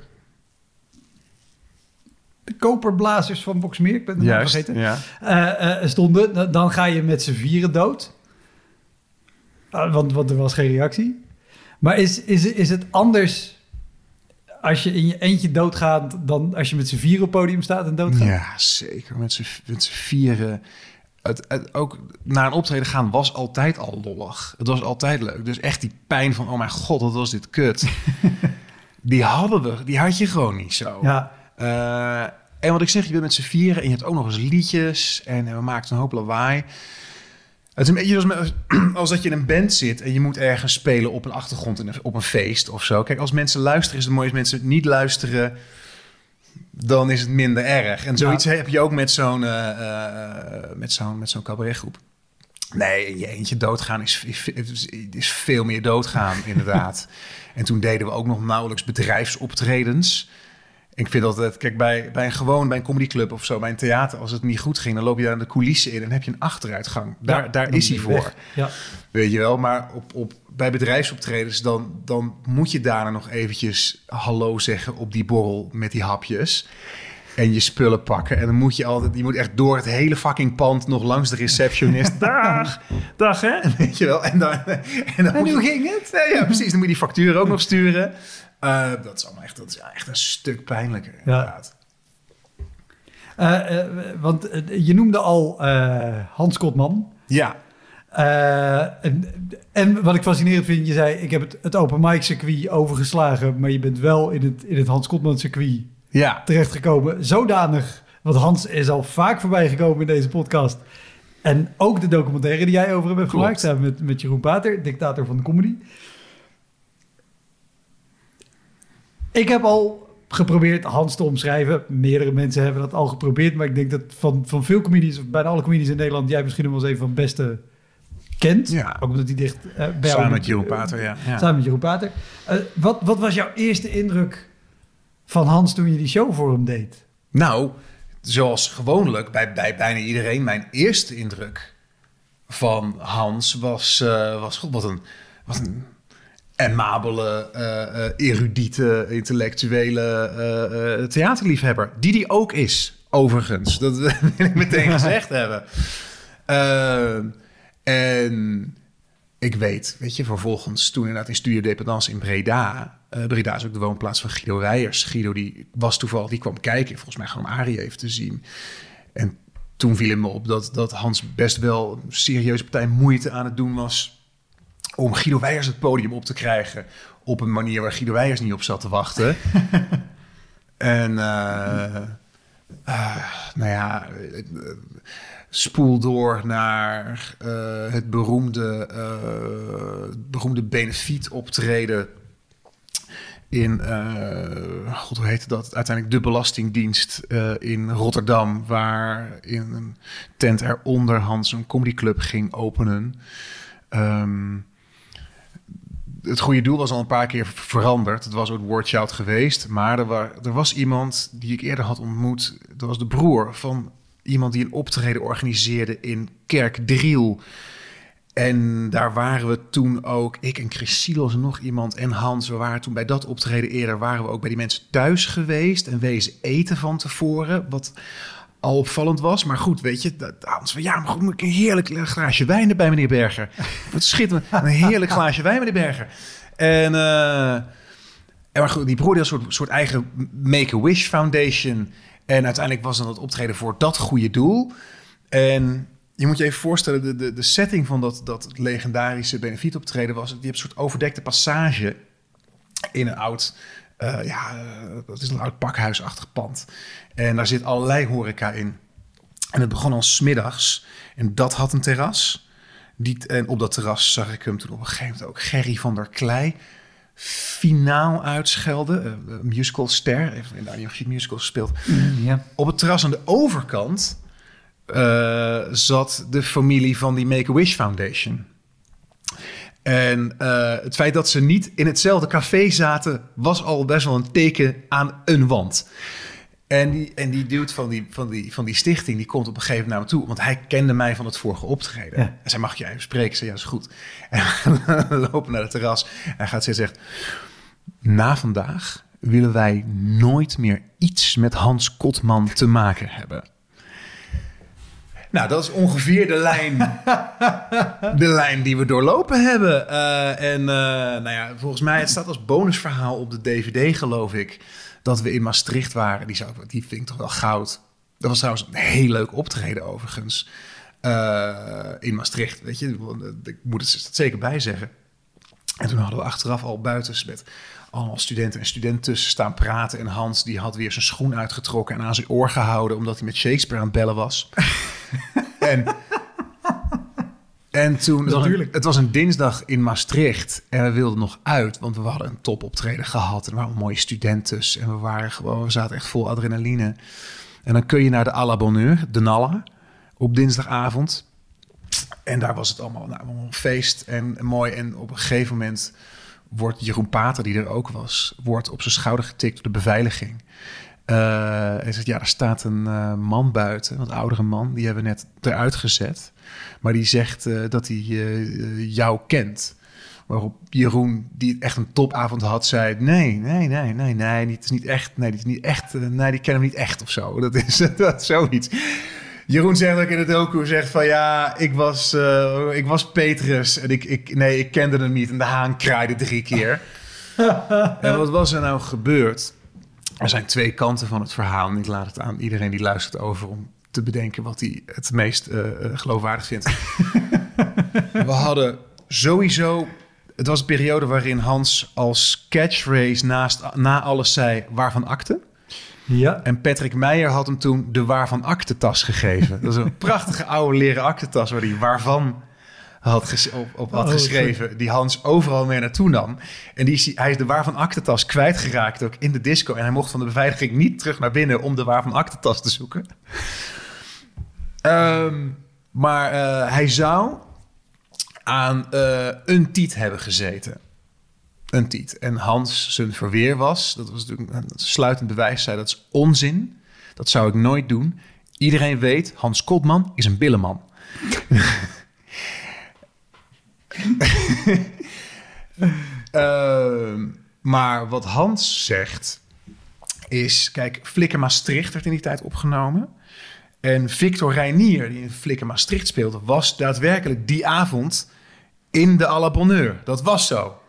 de koperblazers van Boxmeer, ik ben het vergeten, ja. eh, stonden. Dan- ga je met z'n vieren dood. Ah, want, want er was geen reactie. Maar is, is, is het anders als je in je eentje doodgaat dan als je met z'n vieren op podium staat en doodgaat? Ja, zeker. Met z'n met z'n vieren. Het, het, ook naar een optreden gaan was altijd al lollig. Het was altijd leuk. Dus echt die pijn van, oh mijn god, wat was dit kut. die hadden we, die had je gewoon niet zo. Ja, Eh, en wat ik zeg, je bent met z'n vieren en je hebt ook nog eens liedjes en we maakten een hoop lawaai. Het is een beetje als, met- als dat je in een band zit en je moet ergens spelen op een achtergrond in een- op een feest of zo. Kijk, als mensen luisteren is het mooi. Als mensen niet luisteren, dan is het minder erg. En zoiets heb je ook met zo'n eh, met zo'n met zo'n cabaretgroep. Nee, je eentje doodgaan is, is, is veel meer doodgaan, inderdaad. en toen deden we ook nog nauwelijks bedrijfsoptredens. Ik vind altijd, kijk, bij, bij een gewoon, bij een comedyclub of zo, bij een theater, als het niet goed ging, dan loop je daar de coulissen in en heb je een achteruitgang. Daar, Ja, daar is hij voor. Ja. Weet je wel, maar op, op, bij bedrijfsoptredens, dan, dan moet je daarna nog eventjes hallo zeggen op die borrel met die hapjes. En je spullen pakken. En dan moet je altijd, je moet echt door het hele fucking pand nog langs de receptionist. Dag, dag hè. Weet je wel. En dan, en dan En moet je- hoe ging het? ja, ja, precies. Dan moet je die factuur ook nog sturen. Eh, dat is allemaal echt, dat is echt een stuk pijnlijker. Inderdaad. Eh, eh, want je noemde al Hans Kotman. Ja. En, en wat ik fascinerend vind, je zei, ik heb het, het open mic circuit overgeslagen, maar je bent wel in het, in het Hans Kotman circuit Ja, terechtgekomen. Zodanig, want Hans is al vaak voorbij gekomen in deze podcast. En ook de documentaire die jij over hem hebt Klopt. gemaakt, samen met, met Jeroen Pater, dictator van de comedy. Ik heb al geprobeerd Hans te omschrijven. Meerdere mensen hebben dat al geprobeerd. Maar ik denk dat van, van veel comedians, of bijna alle comedians in Nederland, jij misschien nog wel eens een van de beste kent. Ja. Ook omdat hij dicht eh, bij jou- samen met Jeroen Pater, ja. ja. Samen met Jeroen Pater. Eh, wat, wat was jouw eerste indruk van Hans toen je die show voor hem deed? Nou, zoals gewoonlijk bij, bij bijna iedereen, mijn eerste indruk van Hans was, eh, was god, wat een, wat een amabele, eh, eh, erudite, intellectuele eh, theaterliefhebber. Die die ook is, overigens. Dat wil ik meteen gezegd hebben. En ik weet, weet je, vervolgens toen inderdaad in Studio Dependance in Breda. Breda is ook de woonplaats van Guido Weijers. Guido die was toevallig, die kwam kijken, volgens mij gewoon Arie even te zien. En toen viel het me op dat, dat Hans best wel een serieuze partij moeite aan het doen was om Guido Weijers het podium op te krijgen. Op een manier waar Guido Weijers niet op zat te wachten. en eh, eh, nou ja, eh, spoel door naar het beroemde, beroemde benefiet optreden in, eh, god, hoe heette dat? Uiteindelijk de Belastingdienst in Rotterdam, waar in een tent eronder Hans een comedyclub ging openen. Ehm, het goede doel was al een paar keer veranderd. Het was ook Wordchild geweest. Maar er, er was iemand die ik eerder had ontmoet. Dat was de broer van iemand die een optreden organiseerde in Kerkdriel. En daar waren we toen ook, ik en Chris Silos en nog iemand en Hans. We waren toen bij dat optreden eerder, waren we ook bij die mensen thuis geweest. En wezen eten van tevoren, wat al opvallend was. Maar goed, weet je, dat- Hans van ja, maar goed, moet ik een heerlijk glaasje wijn erbij, meneer Berger. Wat schitterend, een heerlijk glaasje wijn, meneer Berger. En, eh, en maar goed, die broer die had een soort, soort eigen Make-A-Wish Foundation. En uiteindelijk was dan het optreden voor dat goede doel. En je moet je even voorstellen, de, de, de setting van dat, dat legendarische benefietoptreden was... je hebt een soort overdekte passage in een oud... eh, ja, eh, dat is een oud pakhuisachtig pand. En daar zit allerlei horeca in. En het begon al smiddags. En dat had een terras. Die, en op dat terras zag ik hem toen op een gegeven moment ook Gerry van der Klei finaal uitschelden. Eh, een musicalster, heeft in de musical gespeeld. Ja. Op het terras aan de overkant zat de familie van die Make-A-Wish Foundation. En eh, het feit dat ze niet in hetzelfde café zaten, was al best wel een teken aan een wand. En die, en die dude van die, van, die, van die stichting, die komt op een gegeven moment naar me toe. Want hij kende mij van het vorige optreden. Ja. En zei, mag je even spreken? Ik zei, ja, is goed. En we lopen naar het terras. En hij gaat en zegt, na vandaag willen wij nooit meer iets met Hans Kotman te maken hebben. Nou, dat is ongeveer de lijn, de lijn die we doorlopen hebben. Eh, en eh, nou ja, volgens mij, het staat als bonusverhaal op de DVD, geloof ik, dat we in Maastricht waren. Die, zou, die vind ik toch wel goud. Dat was trouwens een heel leuk optreden overigens. Eh, in Maastricht, weet je. Ik moet het er zeker bij zeggen. En toen hadden we achteraf al buiten met allemaal studenten en studenten staan praten. En Hans die had weer zijn schoen uitgetrokken en aan zijn oor gehouden... omdat hij met Shakespeare aan het bellen was. en, en toen... Het was, een, Natuurlijk. het was een dinsdag in Maastricht en we wilden nog uit... want we hadden een topoptreden gehad en er waren mooie studenten. En we, waren gewoon, we zaten echt vol adrenaline. En dan kun je naar de à la Bonheur, de Nalla, op dinsdagavond... En daar was het allemaal nou, een feest en mooi. En op een gegeven moment wordt Jeroen Pater, die er ook was, wordt op zijn schouder getikt door de beveiliging. Eh hij zegt, ja, er staat een eh, man buiten, een oudere man. Die hebben we net eruit gezet. Maar die zegt eh, dat hij eh, jou kent. Waarop Jeroen, die echt een topavond had, zei... Nee, nee, nee, nee, nee, het is niet echt. Nee, die, is niet echt, eh, nee, die kennen hem niet echt of zo. Dat is, dat zoiets. Jeroen zegt ook in het docu, zegt van ja, ik was, eh, ik was Petrus en ik, ik, nee, ik kende hem niet. En de haan kraaide drie keer. en wat was er nou gebeurd? Er zijn twee kanten van het verhaal. En ik laat het aan iedereen die luistert over om te bedenken wat hij het meest eh, eh, geloofwaardig vindt. we hadden sowieso... Het was een periode waarin Hans als catchphrase naast, na alles zei... waarvan akte? Ja. En Patrick Meijer had hem toen de waarvan akte tas gegeven. Dat is een prachtige oude leren aktentas waar hij waarvan had op, op had Oh, geschreven. Die Hans overal mee naartoe nam. En die, is, hij is de waarvan aktentas kwijtgeraakt ook in de disco. En hij mocht van de beveiliging niet terug naar binnen om de waarvan aktentas te zoeken. Ehm, maar eh, hij zou aan eh, een tiet hebben gezeten. Een tiet. En Hans zijn verweer was, dat was natuurlijk een sluitend bewijs, zei dat is onzin. Dat zou ik nooit doen. Iedereen weet, Hans Kotman is een billeman. Ehm, maar wat Hans zegt is... Kijk, Flikker Maastricht werd in die tijd opgenomen. En Victor Reinier, die in Flikker Maastricht speelde... was daadwerkelijk die avond in de à Bonheur. Dat was zo.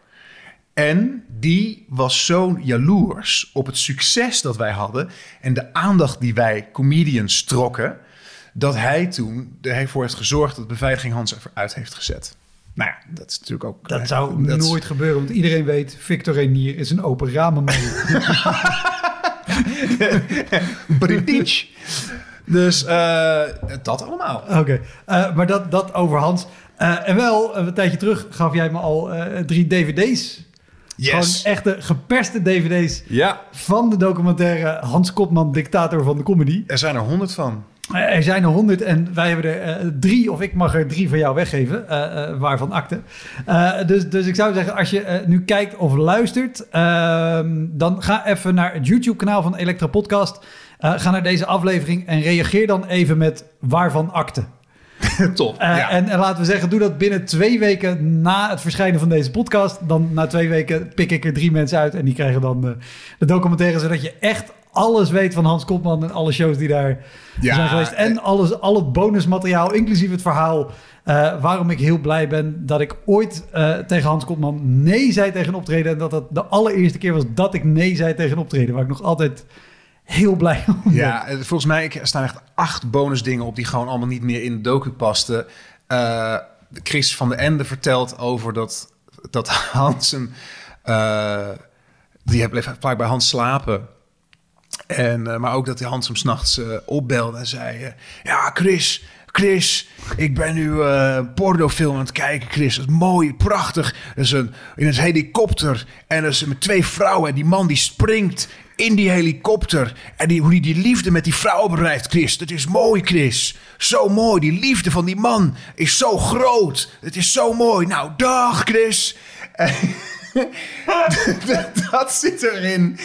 En die was zo jaloers op het succes dat wij hadden... en de aandacht die wij comedians trokken... dat hij toen ervoor heeft gezorgd dat de beveiliging Hans eruit heeft gezet. Nou ja, dat is natuurlijk ook... Dat zou dat is- nooit gebeuren, want iedereen weet... Victor Renier is een open ramenman. British. Dus eh, dat allemaal. Oké, eh, maar dat, dat over Hans. Eh, en wel, een tijdje terug gaf jij me al eh, drie dvd's. Gewoon echte geperste dvd's Ja, van de documentaire Hans Kopman, dictator van de comedy. er zijn er honderd van. Eh, er zijn er honderd en wij hebben er eh, drie, of ik mag er drie van jou weggeven, eh, waarvan akte. Dus, dus ik zou zeggen, als je nu kijkt of luistert, ehm, dan ga even naar het YouTube-kanaal van Elektra Podcast. Ga naar deze aflevering en reageer dan even met waarvan akte. Top. Eh, ja. en, en laten we zeggen, doe dat binnen twee weken na het verschijnen van deze podcast. Dan na twee weken pik ik er drie mensen uit en die krijgen dan eh, de documentaire, zodat je echt alles weet van Hans Kopman en alle shows die daar Ja, zijn geweest. En alles, al het bonusmateriaal, inclusief het verhaal. eh, waarom ik heel blij ben dat ik ooit eh, tegen Hans Kopman nee zei tegen een optreden. En dat dat de allereerste keer was dat ik nee zei tegen een optreden. Waar ik nog altijd heel blij om. Ja, eh, volgens mij staan echt acht bonusdingen op die gewoon allemaal niet meer in de docu pasten. Eh, Chris van de Ende vertelt over dat, dat Hans een... eh, die bleef vaak bij Hans slapen. En, maar ook dat hij Hans hem s'nachts opbelde en zei... ja, Chris, Chris, ik ben nu een pornofilm aan het kijken, Chris. Dat is mooi, prachtig. Dat is een, in een helikopter. En dat is met twee vrouwen. En die man die springt in die helikopter. En die, hoe hij die liefde met die vrouw bereikt, Chris. Dat is mooi, Chris. Zo mooi. Die liefde van die man is zo groot. Het is zo mooi. Nou, dag, Chris. dat, dat zit erin.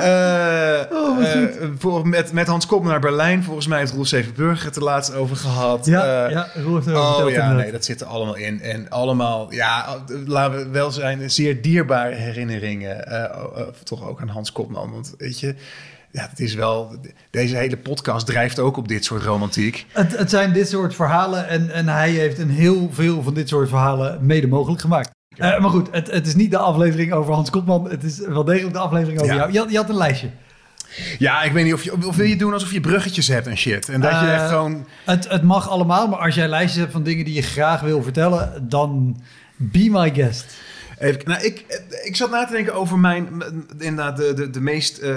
Eh, voor, met, met Hans Koppel naar Berlijn. Volgens mij heeft Roel Stevenburg het er laatst over gehad. Ja, Eh, ja, Roel heeft erover Oh verteld ja, nee, dat zit er allemaal in. En allemaal, ja, laten we wel zijn, zeer dierbare herinneringen. oh, toch ook aan Hans Kopman. Want weet je, ja, het is wel, deze hele podcast drijft ook op dit soort romantiek. Het, het zijn dit soort verhalen en, en hij heeft een heel veel van dit soort verhalen mede mogelijk gemaakt. Eh, maar goed, het, het is niet de aflevering over Hans Kopman. Het is wel degelijk de aflevering over Ja. jou. Je had, je had een lijstje. Ja, ik weet niet of je, of wil je doen alsof je bruggetjes hebt en shit. En dat je Eh, echt gewoon, Het, het mag allemaal, maar als jij lijstjes hebt van dingen die je graag wil vertellen, dan be my guest. even, nou, ik, ik zat na te denken over mijn, inderdaad, de, de, de meest... eh,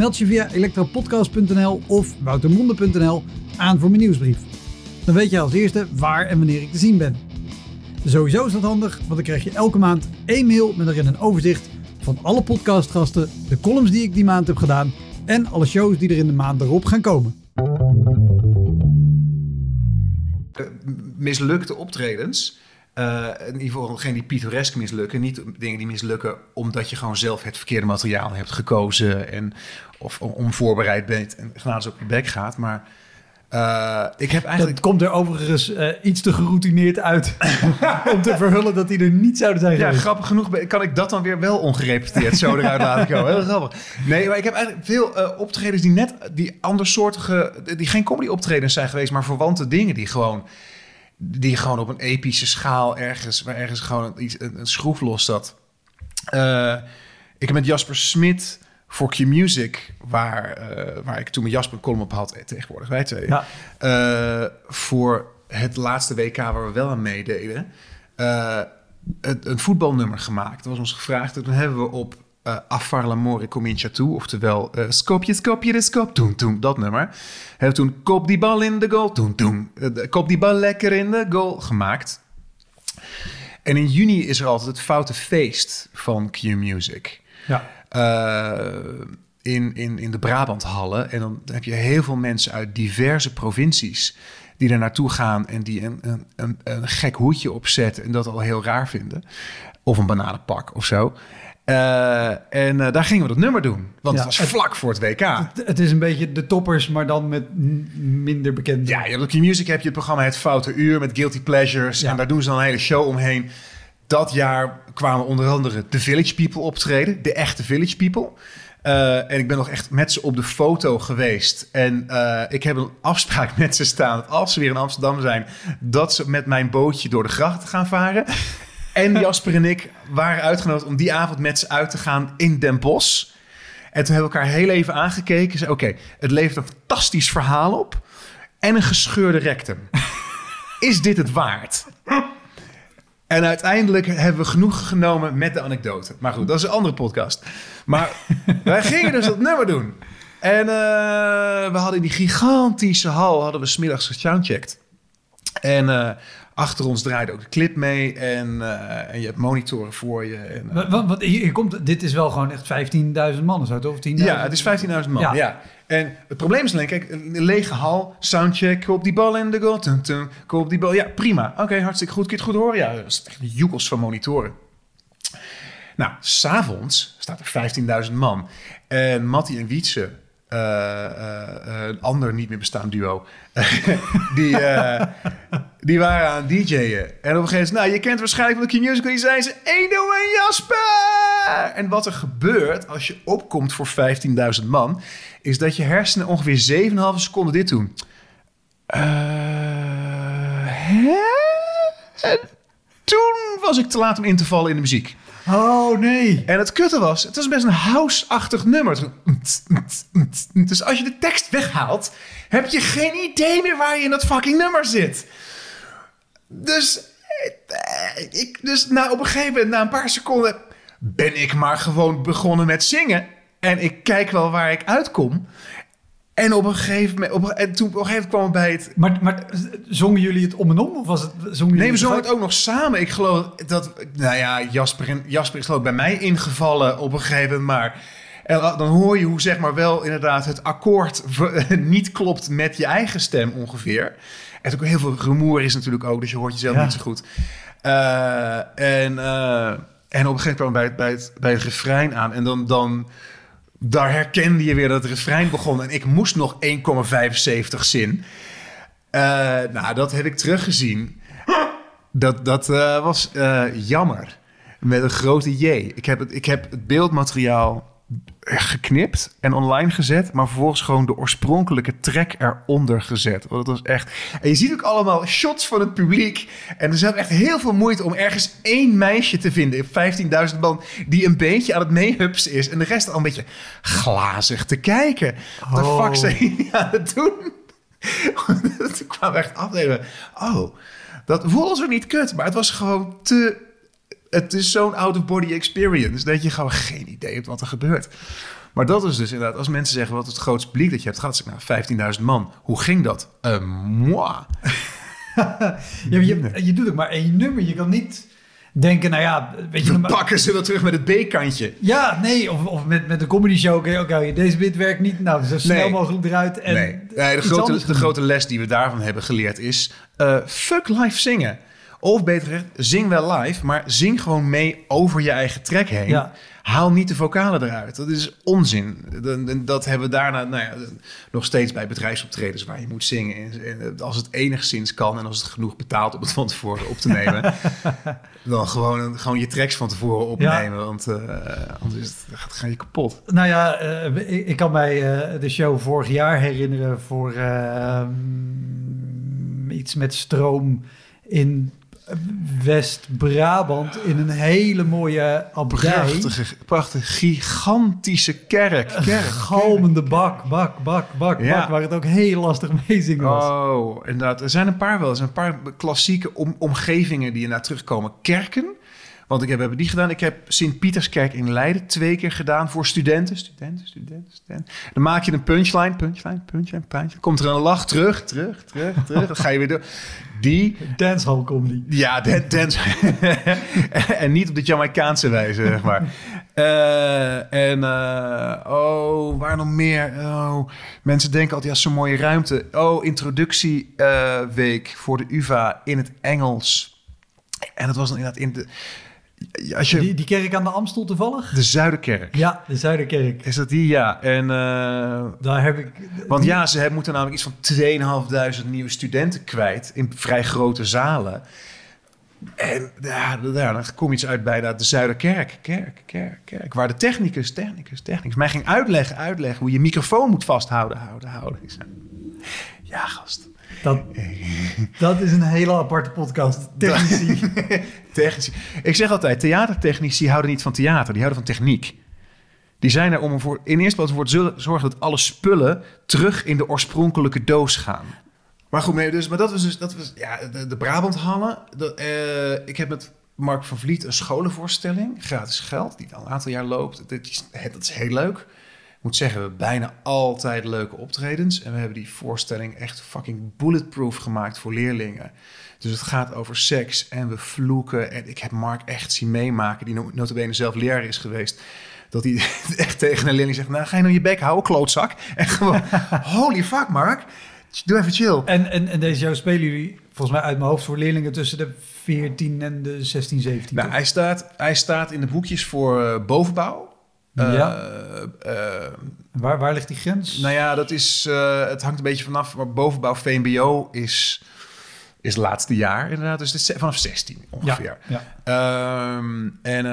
Meld je via elektropodcast.nl of woutermonde.nl aan voor mijn nieuwsbrief. Dan weet je als eerste waar en wanneer ik te zien ben. Sowieso is dat handig, want dan krijg je elke maand één mail met erin een overzicht van alle podcastgasten, de columns die ik die maand heb gedaan en alle shows die er in de maand erop gaan komen. eh, mislukte optredens. Eh, in ieder geval geen die pittoresk mislukken. Niet dingen die mislukken omdat je gewoon zelf het verkeerde materiaal hebt gekozen. En, of on- onvoorbereid bent en gratis op je bek gaat. Maar Eh, ik heb eigenlijk... Dat komt er overigens eh, iets te geroutineerd uit om te verhullen dat die er niet zouden zijn Ja, grappig genoeg kan ik dat dan weer wel ongerepeteerd zo eruit laten komen. Heel grappig. Nee, maar ik heb eigenlijk veel optredens die net die andersoortige, die geen comedy optredens zijn geweest, maar verwante dingen die gewoon, die gewoon op een epische schaal ergens, waar ergens gewoon iets, een, een schroef los zat. Eh, ik heb met Jasper Smit voor Q-Music, waar, eh, waar ik toen met Jasper een column op had, eh, tegenwoordig wij twee, Ja. voor het laatste WK waar we wel aan meededen, het, een voetbalnummer gemaakt. Dat was ons gevraagd. En toen hebben we op eh Affar l'amore comincia tu, oftewel eh Skopje, Skopje, de Skop, toen, toen, dat nummer. Hebben toen Kop die bal in de goal, toen, toen. Eh, Kop die bal lekker in de goal gemaakt. En in juni is er altijd het Foute Feest van Q Music. Ja. Eh, in, in, in de Brabanthallen. En dan heb je heel veel mensen uit diverse provincies die daar naartoe gaan en die een, een, een, een gek hoedje opzetten en dat al heel raar vinden. Of een bananenpak of zo. Eh, en eh, daar gingen we dat nummer doen. Want Ja, het was het- vlak voor het WK. Het, het is een beetje de toppers, maar dan met minder bekende. Ja, je hebt op Q-Music heb je het programma Het Foute Uur met Guilty Pleasures. Ja. En daar doen ze dan een hele show omheen. Dat jaar kwamen onder andere de Village People optreden. De echte Village People. Eh, en ik ben nog echt met ze op de foto geweest. En ik heb een afspraak met ze staan. Dat als ze weer in Amsterdam zijn, dat ze met mijn bootje door de gracht gaan varen. En Jasper en ik waren uitgenodigd om die avond met ze uit te gaan in Den Bosch. En toen hebben we elkaar heel even aangekeken. Zei, oké, het levert een fantastisch verhaal op. En een gescheurde rectum. Is dit het waard? En uiteindelijk hebben we genoeg genomen met de anekdote. Maar goed, dat is een andere podcast. Maar wij gingen dus dat nummer doen. En eh, we hadden in die gigantische hal... hadden we smiddags gesoundcheckt. En eh, achter ons draaide ook de clip mee. En, eh, en je hebt monitoren voor je. En, eh, Want, want hier, komt, dit is wel gewoon echt 15.000 man zo, toch? Of 10.000? ja, het is 15.000 man. Ja. Ja. En het probleem is alleen, kijk, een lege hal, soundcheck, op die bal in de goal, tum, tum, op die bal. Ja, prima. Oké, hartstikke goed. Kun je het goed horen? Ja, dat is echt joekels van monitoren. Nou, s'avonds staat er 15.000 man. En Mattie en Wietse, eh, een ander niet meer bestaand duo, die, die waren aan het DJ'en. En op een gegeven moment, nou, je kent waarschijnlijk van de Q-Musical, die zijn ze, Edo en Jasper! En wat er gebeurt als je opkomt voor 15.000 man, is dat je hersenen ongeveer 7,5 seconden dit doen. Eh, hè? En toen was ik te laat om in te vallen in de muziek. Oh nee. En het kutte was, het was best een house-achtig nummer. Dus als je de tekst weghaalt, heb je geen idee meer waar je in dat fucking nummer zit. Dus, eh, ik, dus nou, op een gegeven moment, na een paar seconden, ben ik maar gewoon begonnen met zingen. En ik kijk wel waar ik uitkom. En op een gegeven moment, op, en toen op een gegeven moment kwam het bij het Maar, maar zongen jullie het om en om? Of was het, zongen jullie Nee, we zongen het ook nog samen. Ik geloof dat, nou ja, Jasper, Jasper is geloof ik bij mij ingevallen op een gegeven moment. Maar en dan hoor je hoe zeg maar wel inderdaad het akkoord niet klopt met je eigen stem ongeveer. En ook heel veel rumoer is natuurlijk ook, dus je hoort jezelf Ja. niet zo goed. Eh, en, eh, en op een gegeven moment kwam bij, het- bij, het, bij het refrein aan. En dan, dan daar herkende je weer dat het refrein begon. En ik moest nog 1,75 zin. Eh, nou, dat heb ik teruggezien. Dat, dat was jammer. Met een grote J. Ik heb, het, ik heb het beeldmateriaal geknipt en online gezet, maar vervolgens gewoon de oorspronkelijke track eronder gezet. Want het was echt. En je ziet ook allemaal shots van het publiek. En er is echt heel veel moeite om ergens één meisje te vinden in 15.000 man die een beetje aan het meehupsen is en de rest al een beetje glazig te kijken. Wat de Oh. fuck zijn jullie aan het doen? Toen kwamen we echt afnemen. Oh, dat voelde zo niet kut, maar het was gewoon te het is zo'n out-of-body experience dat je gewoon geen idee hebt wat er gebeurt. Maar dat is dus inderdaad, als mensen zeggen wat het grootste publiek dat je hebt gehad, zeg ik nou 15.000 man. Hoe ging dat? Uh, moi. Ja, je, je doet ook maar één nummer. Je kan niet denken, nou ja, weet je... We normaal- pakken ze wel terug met het B-kantje. Ja, nee, of, of met, met een comedy show. Oké, oké, deze bit werkt niet. Nou, zo snel Nee. mogelijk eruit. En nee, nee de, grote, de grote les die we daarvan hebben geleerd is... eh, fuck live zingen. Of beter gezegd, zing wel live, maar zing gewoon mee over je eigen track heen. Ja. haal niet de vocalen eruit. Dat is onzin. Dat, hebben we daarna nou ja, nog steeds bij bedrijfsoptredens waar je moet zingen. En als het enigszins kan en als het genoeg betaalt om het van tevoren op te nemen, dan gewoon, gewoon je tracks van tevoren opnemen. Want uh, anders het, gaat, ga je kapot. Nou ja, uh, ik, ik, kan mij uh, de show vorig jaar herinneren voor ehm, iets met stroom in West-Brabant in een hele mooie abdij. Prachtige, prachtige gigantische kerk. kerk galmende bak, bak, bak, bak, bak, waar het ook heel lastig meezingen was. Oh, inderdaad. Er zijn een paar wel. Er zijn een paar klassieke om, omgevingen die je naar terugkomen. Kerken want ik heb, hebben die gedaan. Ik heb Sint-Pieterskerk in Leiden twee keer gedaan voor studenten. Studenten, studenten, studenten. Dan maak je een punchline, punchline, punchline, punchline. Komt er een lach terug, terug, terug, terug. Dan ga je weer door. Die... Dancehall comedy. Ja, dance. en niet op de Jamaicaanse wijze, zeg maar. Uh, en, uh, oh, waar nog meer? Oh, mensen denken altijd, ja, zo'n mooie ruimte. Oh, introductieweek uh, voor de UvA in het Engels. En dat was dan inderdaad in de als je, die, die kerk aan de Amstel toevallig? De Zuiderkerk. Ja, de Zuiderkerk. Is dat die? Ja. En, uh, Daar heb ik... Want ja, ze moeten namelijk iets van 2.500 nieuwe studenten kwijt in vrij grote zalen. En ja, dan kom je iets uit bij de Zuiderkerk. Kerk, kerk, kerk. Waar de technicus, technicus, technicus mij ging uitleggen, uitleggen hoe je microfoon moet vasthouden, houden, houden. Ja, gast. Dat, dat is een hele aparte podcast. Technici. technici. Ik zeg altijd, theatertechnici houden niet van theater, die houden van techniek. Die zijn er om ervoor, in eerste plaats voor te zorgen dat alle spullen terug in de oorspronkelijke doos gaan. Maar goed, dus, maar dat was dus dat was, ja, de, de Brabanthallen. uh, ik heb met Mark van Vliet een scholenvoorstelling, gratis geld, die al een aantal jaar loopt. Dat is, dat is heel leuk moet zeggen, we hebben bijna altijd leuke optredens. En we hebben die voorstelling echt fucking bulletproof gemaakt voor leerlingen. Dus het gaat over seks en we vloeken. En ik heb Mark echt zien meemaken, die notabene zelf leraar is geweest. Dat hij echt tegen een leerling zegt, nou ga je nou je bek houden, klootzak. En gewoon, holy fuck Mark, doe even chill. En, en, en deze show spelen jullie volgens mij uit mijn hoofd voor leerlingen tussen de 14 en de 16, 17. Nou, hij staat, hij staat in de boekjes voor uh, bovenbouw. Ja. Uh, waar, waar ligt die grens? Nou ja, dat is, uh, het hangt een beetje vanaf. Maar bovenbouw VMBO is, is het laatste jaar inderdaad. Dus vanaf 16 ongeveer. Ja, ja. Um, en,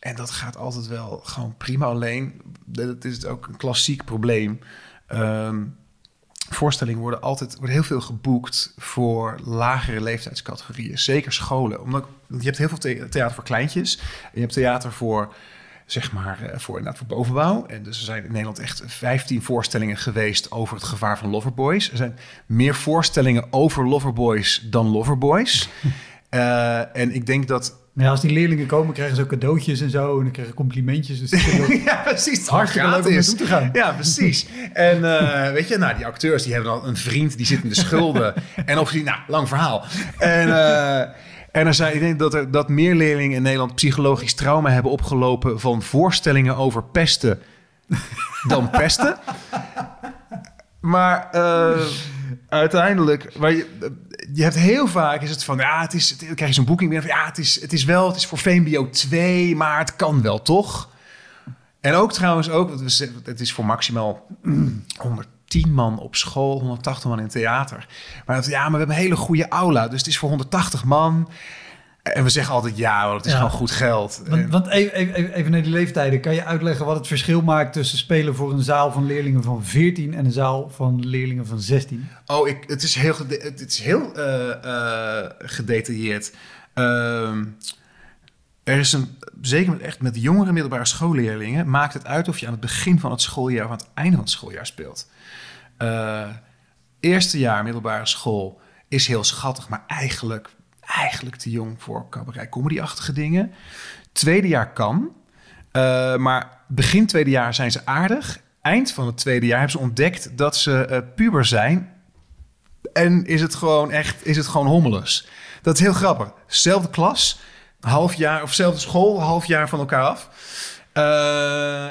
en dat gaat altijd wel gewoon prima. Alleen, dat is ook een klassiek probleem. Um, voorstellingen worden altijd wordt heel veel geboekt voor lagere leeftijdscategorieën. Zeker scholen. Omdat je hebt heel veel theater voor kleintjes. En je hebt theater voor zeg maar, eh, voor, inderdaad voor bovenbouw. En dus er zijn in Nederland echt 15 voorstellingen geweest over het gevaar van loverboys. Er zijn meer voorstellingen over loverboys dan loverboys. uh, en ik denk dat... Ja, als die leerlingen komen, krijgen ze ook cadeautjes en zo. En dan krijgen complimentjes. Dus ja, precies. Hartstikke leuk om naartoe te gaan. Ja, precies. en uh, weet je, nou, die acteurs die hebben al een vriend, die zit in de schulden. en of die, nou, lang verhaal. En... Uh, en er zijn, ik denk dat, er, dat meer leerlingen in Nederland psychologisch trauma hebben opgelopen van voorstellingen over pesten dan pesten. Maar uh, uiteindelijk, maar je, je, hebt heel vaak is het van, ja, het is, dan krijg je zo'n boeking binnen van, ja, het is, het is wel, het is voor VMBO 2, maar het kan wel, toch? En ook trouwens ook, het is voor maximaal 100 10 man op school, 180 man in theater. Maar dat, ja, maar we hebben een hele goede aula, dus het is voor 180 man. En we zeggen altijd ja, want het is gewoon goed geld. Want, want even, even, even naar die leeftijden. Kan je uitleggen wat het verschil maakt tussen spelen voor een zaal van leerlingen van 14 en een zaal van leerlingen van 16? Oh, ik, het is heel, het is heel uh, uh, gedetailleerd. Uh, er is een, zeker met, echt met jongere middelbare schoolleerlingen, maakt het uit of je aan het begin van het schooljaar of aan het einde van het schooljaar speelt. Uh, eerste jaar middelbare school is heel schattig, maar eigenlijk, eigenlijk te jong voor cabaret comedy-achtige dingen. Tweede jaar kan, uh, maar begin tweede jaar zijn ze aardig. Eind van het tweede jaar hebben ze ontdekt dat ze uh, puber zijn. En is het gewoon echt, is het gewoon hommeles. Dat is heel grappig. Zelfde klas, half jaar, of zelfde school, half jaar van elkaar af.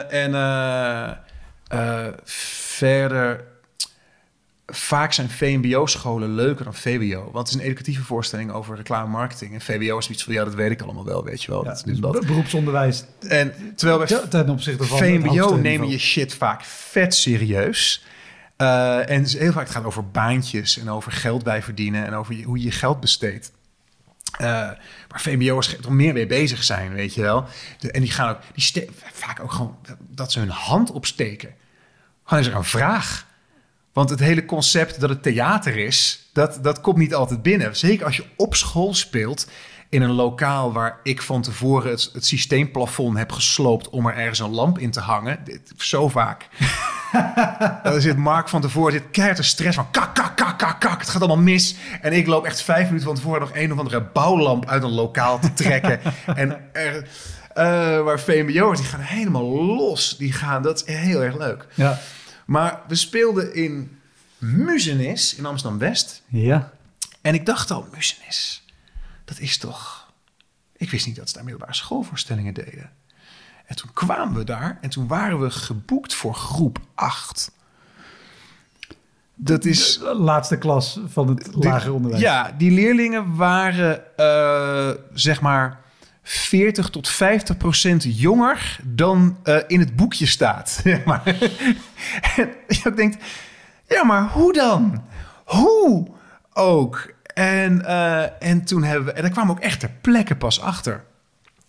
En verder vaak zijn VMBO-scholen leuker dan VWO. Want het is een educatieve voorstelling over reclame-marketing. En VWO is iets van, ja, dat weet ik allemaal wel, weet je wel. Ja, dat, dus dat. be- beroepsonderwijs En terwijl bij te- ten opzichte van VMBO nemen je shit vaak vet serieus. Eh, en het is heel vaak het gaat over baantjes en over geld bij verdienen en over je- hoe je je geld besteedt. Eh, maar VMBO'ers er meer mee bezig zijn, weet je wel. De- en die gaan ook, die vaak ook gewoon dat ze hun hand opsteken. Gewoon is er een vraag. Want het hele concept dat het theater is, dat, dat komt niet altijd binnen. Zeker als je op school speelt in een lokaal waar ik van tevoren het, het systeemplafond heb gesloopt om er ergens een lamp in te hangen. Dit, zo vaak. Dan zit Mark van tevoren, zit keihard de stress van kak, kak, kak, kak, kak. Het gaat allemaal mis. En ik loop echt vijf minuten van tevoren nog een of andere bouwlamp uit een lokaal te trekken. en er, eh, waar VMBO'ers, die gaan helemaal los. Die gaan, dat is heel erg leuk. Ja. Maar we speelden in Muzenis in Amsterdam-West. ja. En ik dacht al, Muzenis, dat is toch... Ik wist niet dat ze daar middelbare schoolvoorstellingen deden. En toen kwamen we daar en toen waren we geboekt voor groep 8. Dat is... De laatste klas van het lager onderwijs. Ja, die leerlingen waren eh, zeg maar 40 tot 50 procent jonger dan eh, in het boekje staat. Maar. en je ook denkt, ja, maar hoe dan? Hoe ook? En, eh, en toen hebben we, en daar kwamen ook echt ter plekke pas achter.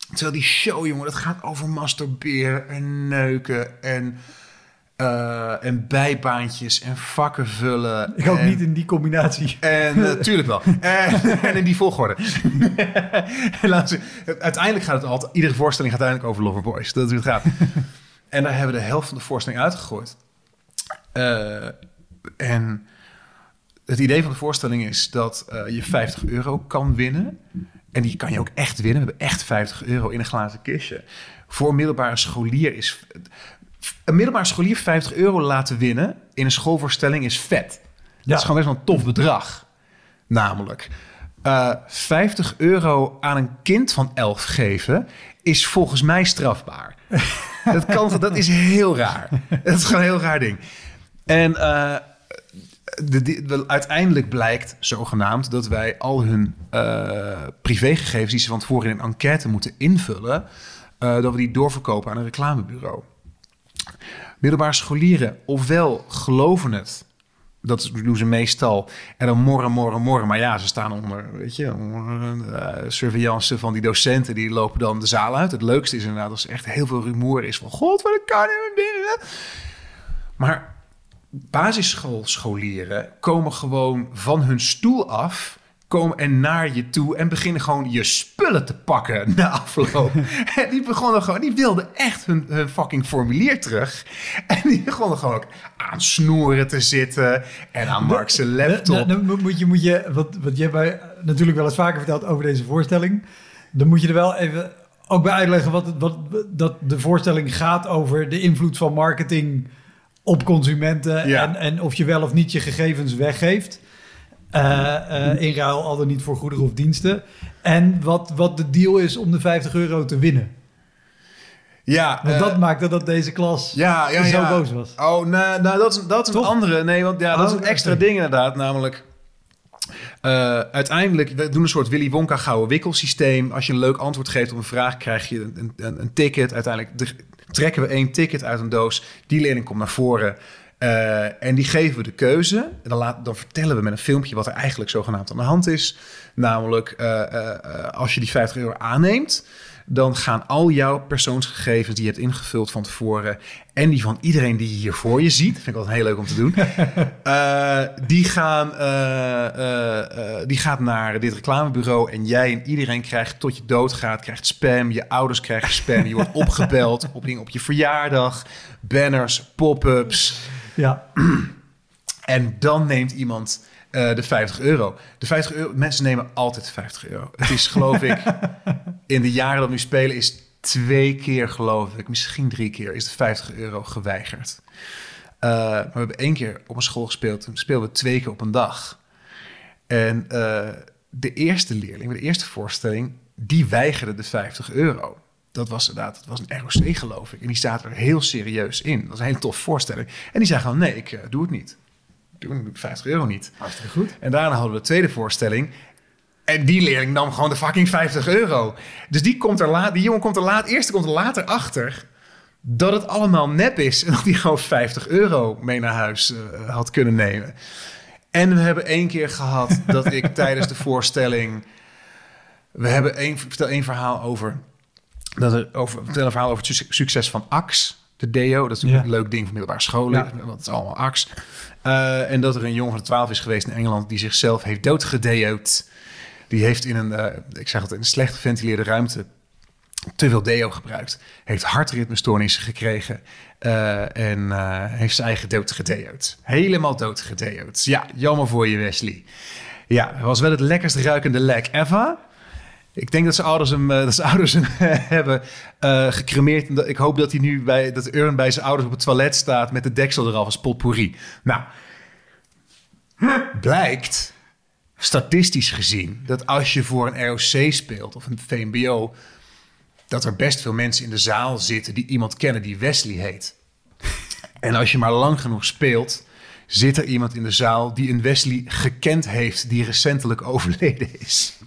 Terwijl die show, jongen, dat gaat over masturberen en neuken en, eh, en bijbaantjes en vakken vullen. Ik ook en- niet in die combinatie. en natuurlijk wel. En, en in die volgorde. En laten we- uiteindelijk gaat het altijd... Iedere voorstelling gaat uiteindelijk over Loverboys. Dat is hoe het gaat. En daar hebben we de helft van de voorstelling uitgegooid. Eh, en het idee van de voorstelling is dat eh, je 50 euro kan winnen. En die kan je ook echt winnen. We hebben echt 50 euro in een glazen kistje. Voor middelbare scholier is... Een middelbare scholier 50 euro laten winnen in een schoolvoorstelling is vet. Dat is gewoon best wel een tof bedrag. Namelijk, eh 50 euro aan een kind van 11 geven is volgens mij strafbaar. dat, kan, dat is heel raar. Dat is gewoon een heel raar ding. En eh, de, de- de- uiteindelijk blijkt, zogenaamd, dat wij al hun eh, privégegevens die ze van tevoren in een enquête moeten invullen, eh, dat we die doorverkopen aan een reclamebureau. Middelbare scholieren, ofwel geloven het, dat doen ze meestal, en dan morren, morren, morren. Maar ja, ze staan onder, weet je, eh, surveillance van die docenten, die lopen dan de zaal uit. Het leukste is inderdaad als er echt heel veel rumoer is van, god, wat kan er binnen? Maar basisschoolscholieren komen gewoon van hun stoel af komen en naar je toe en beginnen gewoon je spullen te pakken na afloop. en die begonnen gewoon, die wilden echt hun, hun fucking formulier terug. En die begonnen gewoon ook aan snoeren te zitten en aan Mark's laptop. Dan, dan moet je, moet je wat, wat je hebt mij natuurlijk wel eens vaker verteld over deze voorstelling. Dan moet je er wel even ook bij uitleggen wat, wat dat de voorstelling gaat over de invloed van marketing op consumenten Ja. en, en of je wel of niet je gegevens weggeeft. Eh, eh, in ruil al dan niet voor goederen of diensten. En wat, wat de deal is om de 50 euro te winnen. Ja, Want eh, dat maakte dat deze klas ja, ja, zo boos was. Oh, nou, nou dat is, dat is een andere. Nee, want ja, dat is Oh, een extra ding inderdaad. Namelijk, eh, uiteindelijk, we doen een soort Willy Wonka gouden wikkelsysteem. Als je een leuk antwoord geeft op een vraag, krijg je een, een, een ticket. Uiteindelijk trekken we één ticket uit een doos. Die leerling komt naar voren. Eh, en die geven we de keuze. En dan, laat, dan vertellen we met een filmpje wat er eigenlijk zogenaamd aan de hand is. Namelijk, eh, eh, als je die 50 euro aanneemt, dan gaan al jouw persoonsgegevens die je hebt ingevuld van tevoren en die van iedereen die je hier voor je ziet, vind ik altijd heel leuk om te doen, die, gaan, die gaat naar dit reclamebureau en jij en iedereen krijgt tot je doodgaat, krijgt spam, je ouders krijgen spam, je wordt opgebeld op, op je verjaardag, banners, pop-ups. Ja, En dan neemt iemand eh, de 50 euro. De 50 euro, mensen nemen altijd 50 euro. Het is geloof ik, in de jaren dat we nu spelen, is twee keer geloof ik, misschien drie keer, is de 50 euro geweigerd. Eh, maar we hebben één keer op een school gespeeld. Toen speelden we twee keer op een dag. En eh, de eerste leerling, de eerste voorstelling, die weigerde de 50 euro. Dat was inderdaad, dat was een ROC geloof ik. En die staat er heel serieus in. Dat was een hele tof voorstelling. En die zei gewoon, nee, ik eh, doe het niet. doen, 50 euro niet. Hartstikke goed. En daarna hadden we de tweede voorstelling. En die leerling nam gewoon de fucking 50 euro. Dus die, komt er laat, die jongen komt er laat, eerste komt er later achter dat het allemaal nep is. En dat hij gewoon 50 euro mee naar huis eh, had kunnen nemen. En we hebben één keer gehad dat ik tijdens de voorstelling... We hebben één, ik vertel één verhaal over... Dat er over, vertel een verhaal over het su- succes van AX, de deo. Dat is natuurlijk Ja. een leuk ding van middelbare scholen. Ja. Want het is allemaal AX. Eh, en dat er een jongen van de 12 is geweest in Engeland... die zichzelf heeft doodgedeoed. Die heeft in een, eh, ik zeg het, in een slecht geventileerde ruimte te veel deo gebruikt. Heeft hartritmestoornissen gekregen. eh, en heeft zijn eigen dood gedeoed. Helemaal dood gedeoed. Ja, jammer voor je, Wesley. Ja, was wel het lekkerst ruikende lek ever. Ik denk dat zijn ouders hem, eh, dat zijn ouders hem hebben eh, gecremeerd. Ik hoop dat hij nu bij dat urn bij zijn ouders op het toilet staat met de deksel eraf als potpourri. Nou, blijkt statistisch gezien dat als je voor een ROC speelt of een VMBO, dat er best veel mensen in de zaal zitten die iemand kennen die Wesley heet. En als je maar lang genoeg speelt, zit er iemand in de zaal die een Wesley gekend heeft die recentelijk overleden is.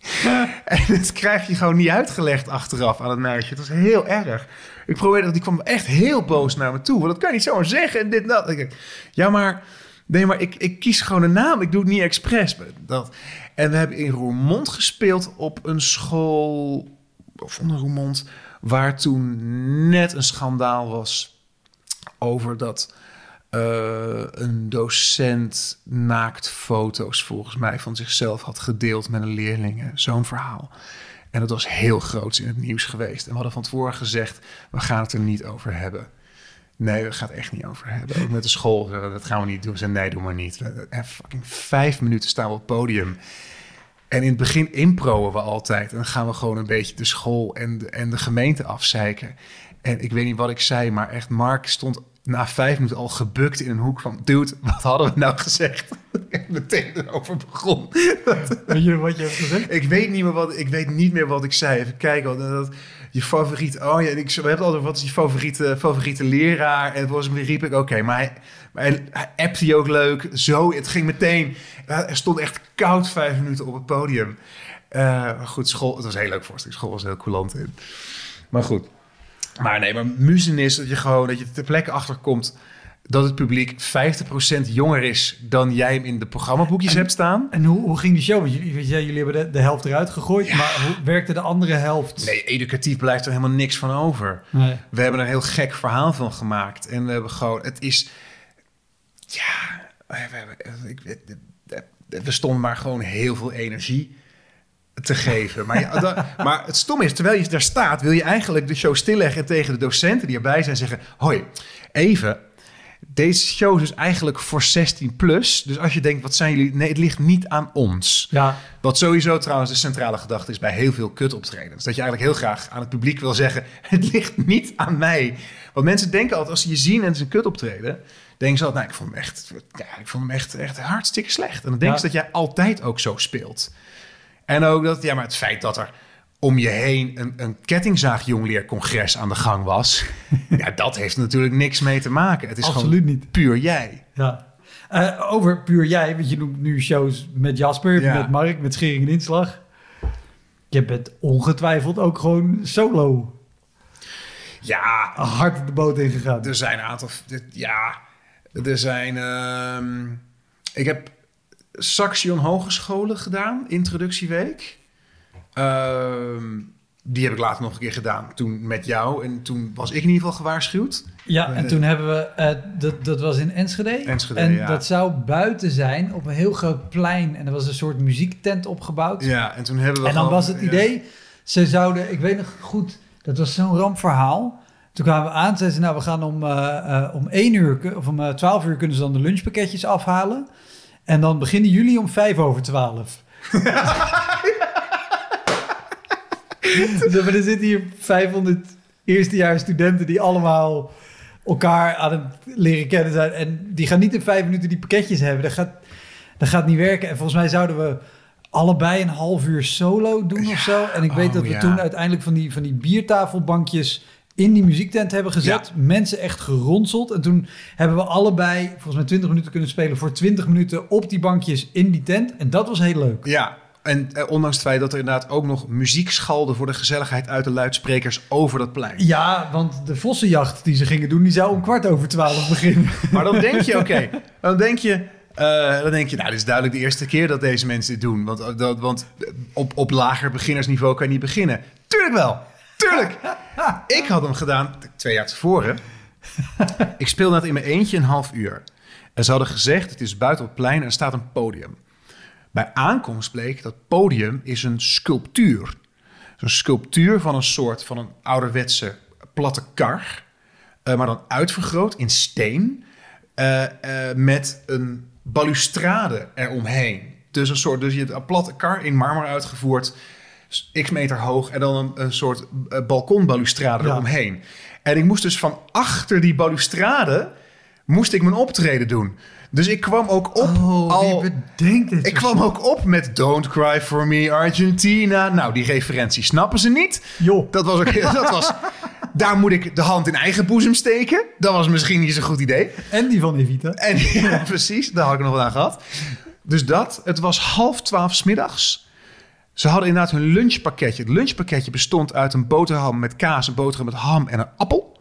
En dat krijg je gewoon niet uitgelegd achteraf aan het meisje. Het was heel erg. Ik probeerde dat, die kwam echt heel boos naar me toe. Want dat kan je niet zomaar zeggen en dit en dat. Ja, maar, nee, maar ik, ik kies gewoon een naam. Ik doe het niet expres. Dat. En we hebben in Roermond gespeeld op een school, of onder Roermond, waar toen net een schandaal was over dat eh, een docent naaktfoto's volgens mij van zichzelf had gedeeld met een leerling. Zo'n verhaal. En dat was heel groot in het nieuws geweest. En we hadden van tevoren gezegd, we gaan het er niet over hebben. Nee, we gaan het echt niet over hebben. Ook met de school, eh, dat gaan we niet doen. Ze nee, doe maar niet. En fucking vijf minuten staan we op het podium. En in het begin improen we altijd. En dan gaan we gewoon een beetje de school en de, en de gemeente afzeiken. En ik weet niet wat ik zei, maar echt, Mark stond na vijf minuten al gebukt in een hoek van... Dude, wat hadden we nou gezegd? ik meteen erover begon. Weet je wat je hebt gezegd? ik, weet niet meer wat, ik weet niet meer wat ik zei. Even kijken. Dat, dat- je favoriet... Oh ja, ik, we hebben altijd wat is je favoriete, favoriete leraar? En volgens mij riep ik, oké, maar, hij, maar hij, hij appte je ook leuk. Zo, het ging meteen. Er stond echt koud vijf minuten op het podium. Eh, maar goed, school, het was heel leuk voorstelling. School was heel coulant in. Maar goed. Maar nee, maar muzen is dat je gewoon, dat je ter plekke achterkomt dat het publiek 50% jonger is dan jij hem in de programmaboekjes hebt staan. En hoe, hoe ging die show? Want jullie, jullie hebben de, de helft eruit gegooid, maar hoe werkte de andere helft? Nee, educatief blijft er helemaal niks van over. Nee. We hebben er een heel gek verhaal van gemaakt. En we hebben gewoon, het is, ja, we, we- we stonden maar gewoon heel veel energie te geven. Maar, ja, dat- maar het stom is, terwijl je daar staat, wil je eigenlijk de show stilleggen en tegen de docenten die erbij zijn zeggen: Hoi, even. Deze show is dus eigenlijk voor 16 plus. Dus als je denkt, wat zijn jullie? Nee, het ligt niet aan ons. Ja, Wat sowieso trouwens de centrale gedachte is bij heel veel kutoptredens. Dat je eigenlijk heel graag aan het publiek wil zeggen: het ligt niet aan mij. Want mensen denken altijd, als ze je zien en is een kutoptreden, denken ze altijd: nou, ik vond hem echt, ja, ik vond hem echt, echt hartstikke slecht. En dan denken Ja. ze dat jij altijd ook zo speelt. En ook dat, ja, maar het feit dat er om je heen een, een kettingzaagjongleercongres aan de gang was, ja, dat heeft natuurlijk niks mee te maken. Het is absoluut gewoon niet. puur jij. Ja. Eh, over puur jij, want je noemt nu shows met Jasper, Ja. met Mark, met Schering en Inslag. Je bent ongetwijfeld ook gewoon solo Ja, hard de boot ingegaan. Er zijn een aantal. Ja, er zijn. ehm, ik heb Saxion Hogescholen gedaan, introductieweek. Ehm, die heb ik later nog een keer gedaan, toen met jou. En toen was ik in ieder geval gewaarschuwd. Ja, en Eh, toen hebben we, eh, dat, dat was in Enschede. Enschede, en ja. dat zou buiten zijn op een heel groot plein. En er was een soort muziektent opgebouwd. Ja, en toen hebben we en dan gewoon- was het ja. idee, ze zouden, ik weet nog goed, dat was zo'n rampverhaal. Toen kwamen we aan, zeiden ze, nou we gaan om, eh, om 1 uur, of om eh, 12 uur kunnen ze dan de lunchpakketjes afhalen. En dan beginnen jullie om 5 over 12. Dus, maar er zitten hier 500 eerstejaars studenten die allemaal elkaar aan het leren kennen zijn. En die gaan niet in vijf minuten die pakketjes hebben. Dat gaat, dat gaat niet werken. En volgens mij zouden we allebei een half uur solo doen of zo. En ik weet oh, dat we ja. toen uiteindelijk van die, van die biertafelbankjes in die muziektent hebben gezet. Mensen echt geronseld. En toen hebben we allebei volgens mij 20 minuten kunnen spelen voor 20 minuten op die bankjes in die tent. En dat was heel leuk. Ja, en eh, ondanks het feit dat er inderdaad ook nog muziek schalde voor de gezelligheid uit de luidsprekers over dat plein. Ja, want de vossenjacht die ze gingen doen, die zou om kwart over twaalf beginnen. Maar dan denk je, oké, dan denk je, eh, dan denk je, nou, dit is duidelijk de eerste keer dat deze mensen dit doen. Want, eh, dat, want op, op lager beginnersniveau kan je niet beginnen. Tuurlijk wel, tuurlijk. Ik had hem gedaan twee jaar tevoren. Ik speelde dat in mijn eentje een half uur. En ze hadden gezegd, het is buiten op het plein en er staat een podium. Bij aankomst bleek dat podium is een sculptuur. Een sculptuur van een soort van een ouderwetse platte kar. eh, maar dan uitvergroot in steen. eh, eh, met een balustrade eromheen. Dus een soort, dus je hebt een platte kar in marmer uitgevoerd. X meter hoog. En dan een, een soort eh, balkonbalustrade Ja. eromheen. En ik moest dus van achter die balustrade moest ik mijn optreden doen. Dus ik kwam ook op Oh, al... bedenkt dit? Ik kwam ook op met Don't Cry For Me Argentina. Nou, die referentie snappen ze niet. Joh. Dat was ook... Dat was, daar moet ik de hand in eigen boezem steken. Dat was misschien niet zo'n goed idee. En die van Evita. En ja, precies, daar had ik nog wel aan gehad. Dus dat, het was half twaalf 's middags. Ze hadden inderdaad hun lunchpakketje. Het lunchpakketje bestond uit een boterham met kaas, een boterham met ham en een appel.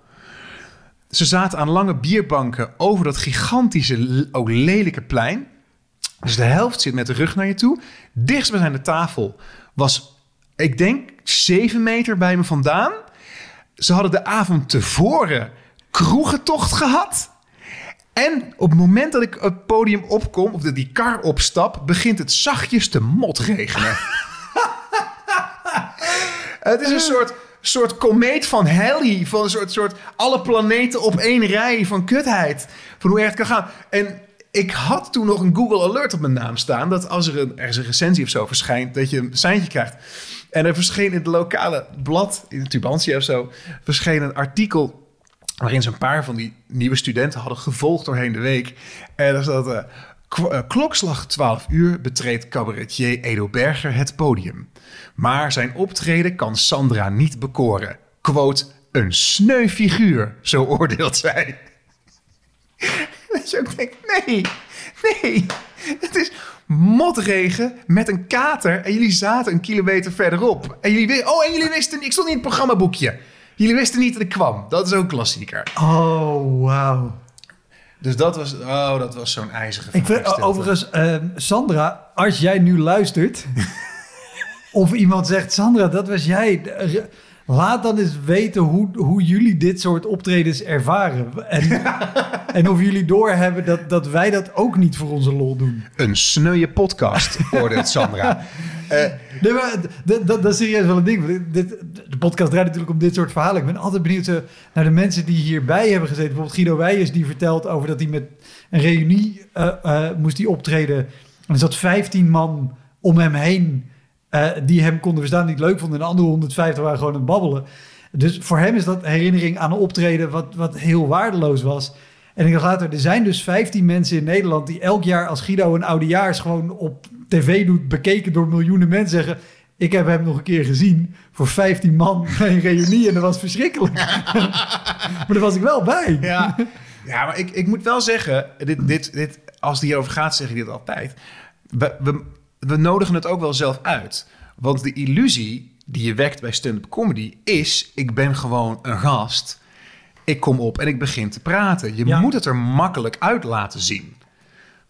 Ze zaten aan lange bierbanken over dat gigantische, ook lelijke plein. Dus de helft zit met de rug naar je toe. Dichtstbijzijnde tafel was, ik denk, zeven meter bij me vandaan. Ze hadden de avond tevoren kroegentocht gehad. En op het moment dat ik het podium opkom, of dat die kar opstap, begint het zachtjes te motregenen. het is een soort, soort komeet van Halley, van een soort, soort alle planeten op één rij van kutheid. Van hoe erg het kan gaan. En ik had toen nog een Google Alert op mijn naam staan, dat als er een, ergens een recensie of zo verschijnt, dat je een seintje krijgt. En er verscheen in het lokale blad, in Tubantia of zo, verscheen een artikel waarin ze een paar van die nieuwe studenten hadden gevolgd doorheen de week. En eh, K- eh, klokslag 12 uur betreedt cabaretier Edo Berger het podium. Maar zijn optreden kan Sandra niet bekoren. Quote, een sneu figuur, zo oordeelt zij. Dat je ook denkt, nee, nee. Het is motregen met een kater en jullie zaten een kilometer verderop. En jullie, oh, en jullie wisten, ik stond niet in het programmaboekje. Jullie wisten niet dat ik kwam. Dat is ook klassieker. Oh, wauw. Dus dat was, oh, dat was zo'n ijzige Ik vind, overigens, eh, Sandra, als jij nu luistert... of iemand zegt, Sandra, dat was jij... Laat dan eens weten hoe, hoe jullie dit soort optredens ervaren. En, en of jullie doorhebben dat, dat wij dat ook niet voor onze lol doen. Een sneuwe podcast, oordeelt Sandra. Eh, Nee, maar dat, is serieus wel een ding. Dit, de podcast draait natuurlijk om dit soort verhalen. Ik ben altijd benieuwd naar de mensen die hierbij hebben gezeten. Bijvoorbeeld Guido Weijers die vertelt over dat hij met een reunie eh, eh, moest hij optreden. En er zat 15 man om hem heen die hem konden verstaan, die het leuk vonden. En de andere 150 waren gewoon aan het babbelen. Dus voor hem is dat herinnering aan een optreden wat, wat heel waardeloos was. En ik dacht later, er zijn dus 15 mensen in Nederland die elk jaar als Guido een oudejaars gewoon op tv doet, bekeken door miljoenen mensen, zeggen: Ik heb hem nog een keer gezien voor 15 man bij een reunie en dat was verschrikkelijk. maar daar was ik wel bij. ja. ja, maar ik, ik moet wel zeggen, dit, dit, dit, als het hierover gaat, zeg ik dit altijd. We, we, we nodigen het ook wel zelf uit. Want de illusie die je wekt bij stand-up comedy is... ik ben gewoon een gast, ik kom op en ik begin te praten. Je Ja. moet het er makkelijk uit laten zien.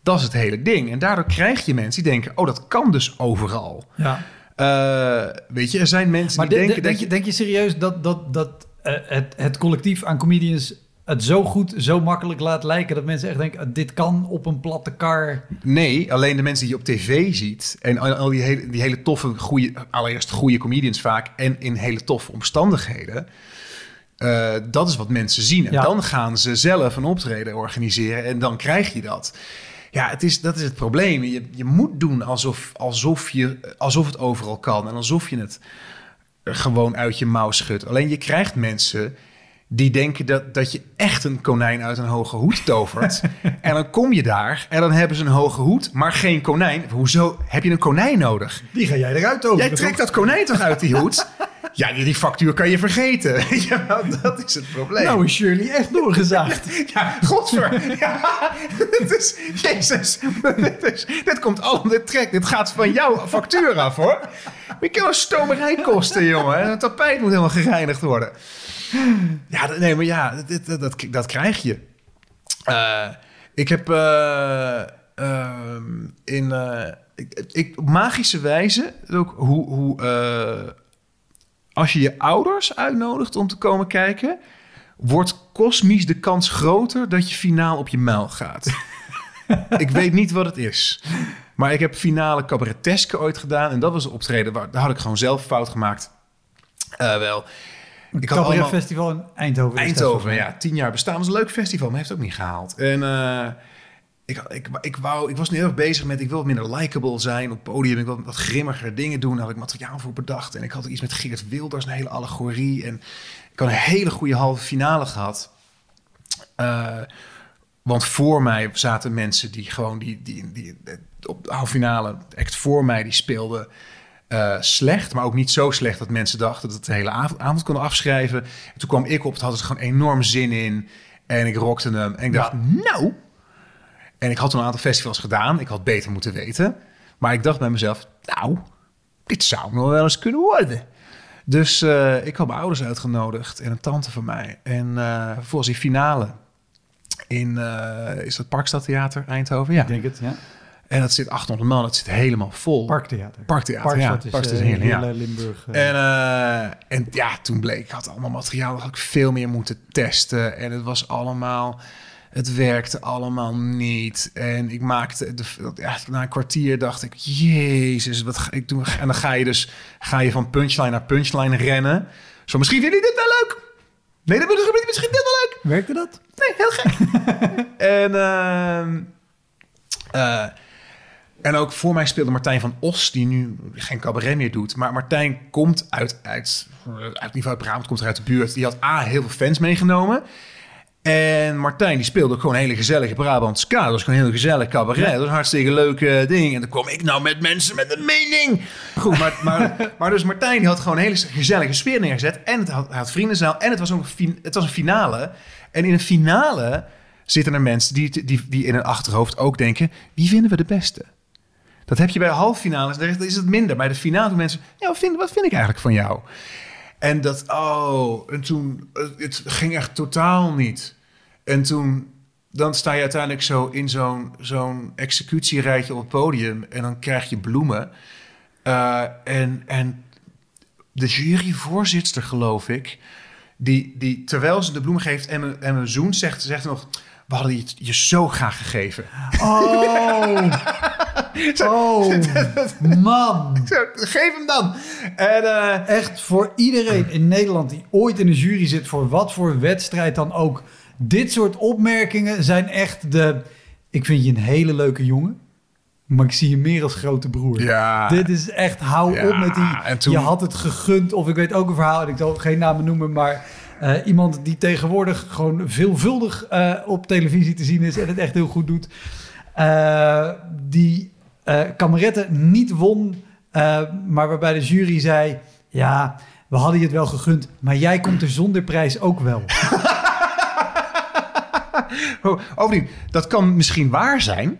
Dat is het hele ding. En daardoor krijg je mensen die denken... oh, dat kan dus overal. Ja. Eh, weet je, er zijn mensen Maar die de- de- denken... denk, dat je, denk je serieus dat, dat, dat eh, het, het collectief aan comedians het zo goed, zo makkelijk laat lijken dat mensen echt denken: "Ah, dit kan op een platte kar. Nee, alleen de mensen die je op tv ziet. En al, die, hele, die hele toffe, goede, allereerst goede comedians vaak. En in hele toffe omstandigheden. eh, dat is wat mensen zien. En Ja. dan gaan ze zelf een optreden organiseren. En dan krijg je dat. Ja, het is, dat is het probleem. Je, je moet doen alsof, alsof, je, alsof het overal kan. En alsof je het gewoon uit je mouw schudt. Alleen je krijgt mensen die denken dat, dat je echt een konijn uit een hoge hoed tovert. en dan kom je daar en dan hebben ze een hoge hoed, maar geen konijn. Hoezo heb je een konijn nodig? Die ga jij eruit over. Jij trekt dat konijn toch uit die hoed? Ja, die factuur kan je vergeten. ja, dat is het probleem. Nou is Shirley echt doorgezaagd. ja, godver. Ja, is, jezus. Dit, is, dit komt allemaal, dit trek, dit gaat van jouw factuur af, hoor. Je kan een stomerij kosten, jongen. En het tapijt moet helemaal gereinigd worden. Ja, nee, maar ja, dit, dat, dat, dat krijg je. Uh, ik heb uh, uh, in... Ik, ik, op magische wijze ook hoe... hoe als je je ouders uitnodigt om te komen kijken, wordt kosmisch de kans groter dat je finaal op je muil gaat. ik weet niet wat het is. Maar ik heb finale cabareteske ooit gedaan. En dat was een optreden waar daar had ik gewoon zelf fout gemaakt. Uh, wel. Ik had allemaal... festival in Eindhoven. Eindhoven, ja. Tien jaar bestaan. was een leuk festival, maar heeft ook niet gehaald. En uh, ik, ik, ik, wou, ik was nu heel erg bezig met... ik wil minder likable zijn op het podium. Ik wil wat grimmiger dingen doen. Daar had ik materiaal voor bedacht. En ik had iets met Geert Wilders, een hele allegorie. En ik had een hele goede halve finale gehad. Uh, want voor mij zaten mensen die gewoon... die, die, die, op de halve finale, echt voor mij, die speelden... Uh, slecht, maar ook niet zo slecht dat mensen dachten dat het de hele avond, avond konden afschrijven. En toen kwam ik op, het had er gewoon enorm zin in. En ik rockte hem. En ik dacht, nou, en ik had een aantal festivals gedaan. Ik had beter moeten weten. Maar ik dacht bij mezelf, nou, dit zou nog wel eens kunnen worden. Dus uh, ik had mijn ouders uitgenodigd en een tante van mij. En uh, vervolgens die finale in, uh, is dat Parkstadtheater Eindhoven? Ja. Ik denk het, ja. En dat zit 800 man, dat zit helemaal vol. Parktheater. Parktheater, ja. Parkstad is, uh, ja. Limburg. En, en ja, toen bleek, ik had allemaal materiaal, dat had ik veel meer moeten testen. En het was allemaal het werkte allemaal niet. En ik maakte, de, ja, na een kwartier dacht ik, jezus, wat ga ik doen? En dan ga je dus ga je van punchline naar punchline rennen. Zo, misschien vind je dit wel leuk. Nee, dat bedoel ik misschien dit wel leuk. Werkte dat? Nee, heel gek. en, uh, uh, en ook voor mij speelde Martijn van Os, die nu geen cabaret meer doet. Maar Martijn komt uit, uit, uit niveau Brabant, komt er uit de buurt. Die had A, heel veel fans meegenomen. En Martijn die speelde ook gewoon een hele gezellige Brabantse ska. Dat was gewoon een heel gezellig cabaret. Dat was een hartstikke leuke ding. En dan kwam ik nou met mensen met een mening. Goed, maar, maar, maar dus Martijn die had gewoon een hele gezellige sfeer neergezet. En het had, had vriendenzaal. En het was, ook een, het was een finale. En in een finale zitten er mensen die, die, die in hun achterhoofd ook denken... wie vinden we de beste? Dat heb je bij halffinales, daar is het minder. Bij de finale mensen, ja, wat, vind, wat vind ik eigenlijk van jou? En dat, oh, en toen, het ging echt totaal niet. En toen, dan sta je uiteindelijk zo in zo'n zo'n executierijtje op het podium en dan krijg je bloemen. Uh, en, en de juryvoorzitter, geloof ik, die, die terwijl ze de bloemen geeft en een, en een zoen, zegt, zegt nog: We hadden je, je zo graag gegeven. Oh, oh man. Geef hem dan. En, uh, Echt voor iedereen in Nederland die ooit in een jury zit, voor wat voor wedstrijd dan ook dit soort opmerkingen zijn echt de... Ik vind je een hele leuke jongen. Maar ik zie je meer als grote broer. Ja. Dit is echt, hou op met die... Je had het gegund. Of ik weet ook een verhaal, en ik zal geen namen noemen, maar... Uh, iemand die tegenwoordig gewoon veelvuldig uh, op televisie te zien is en het echt heel goed doet. Uh, die kameretten niet won, maar waarbij de jury zei: Ja, we hadden je het wel gegund, maar jij komt er zonder prijs ook wel. Overdien, dat kan misschien waar zijn,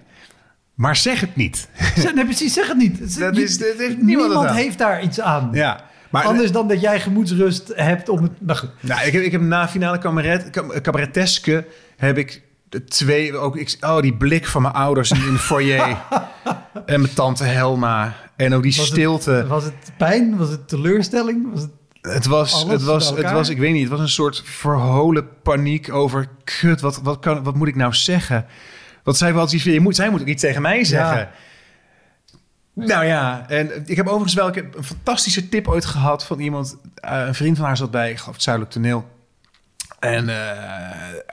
maar zeg het niet. Nee, precies, zeg het niet. Dat is, dat heeft niemand, heeft daar iets aan. Ja. Maar, Anders dan dat jij gemoedsrust hebt om het... Nou, nou ik, heb, ik heb na finale cabaret, cabareteske heb ik twee... Ook, ik, oh, die blik van mijn ouders in de foyer. en mijn tante Helma. En ook die stilte. was het pijn? Was het teleurstelling? Was het het was, het was, het was, ik weet niet, het was een soort verholen paniek over, kut, wat, wat, kan, wat moet ik nou zeggen? Want zij had iets van, je moet, zij moet ook iets tegen mij zeggen. Nou ja, en ik heb overigens wel ik heb een fantastische tip ooit gehad van iemand, uh, een vriend van haar zat bij, ik geloof het Zuidelijk Toneel. En uh,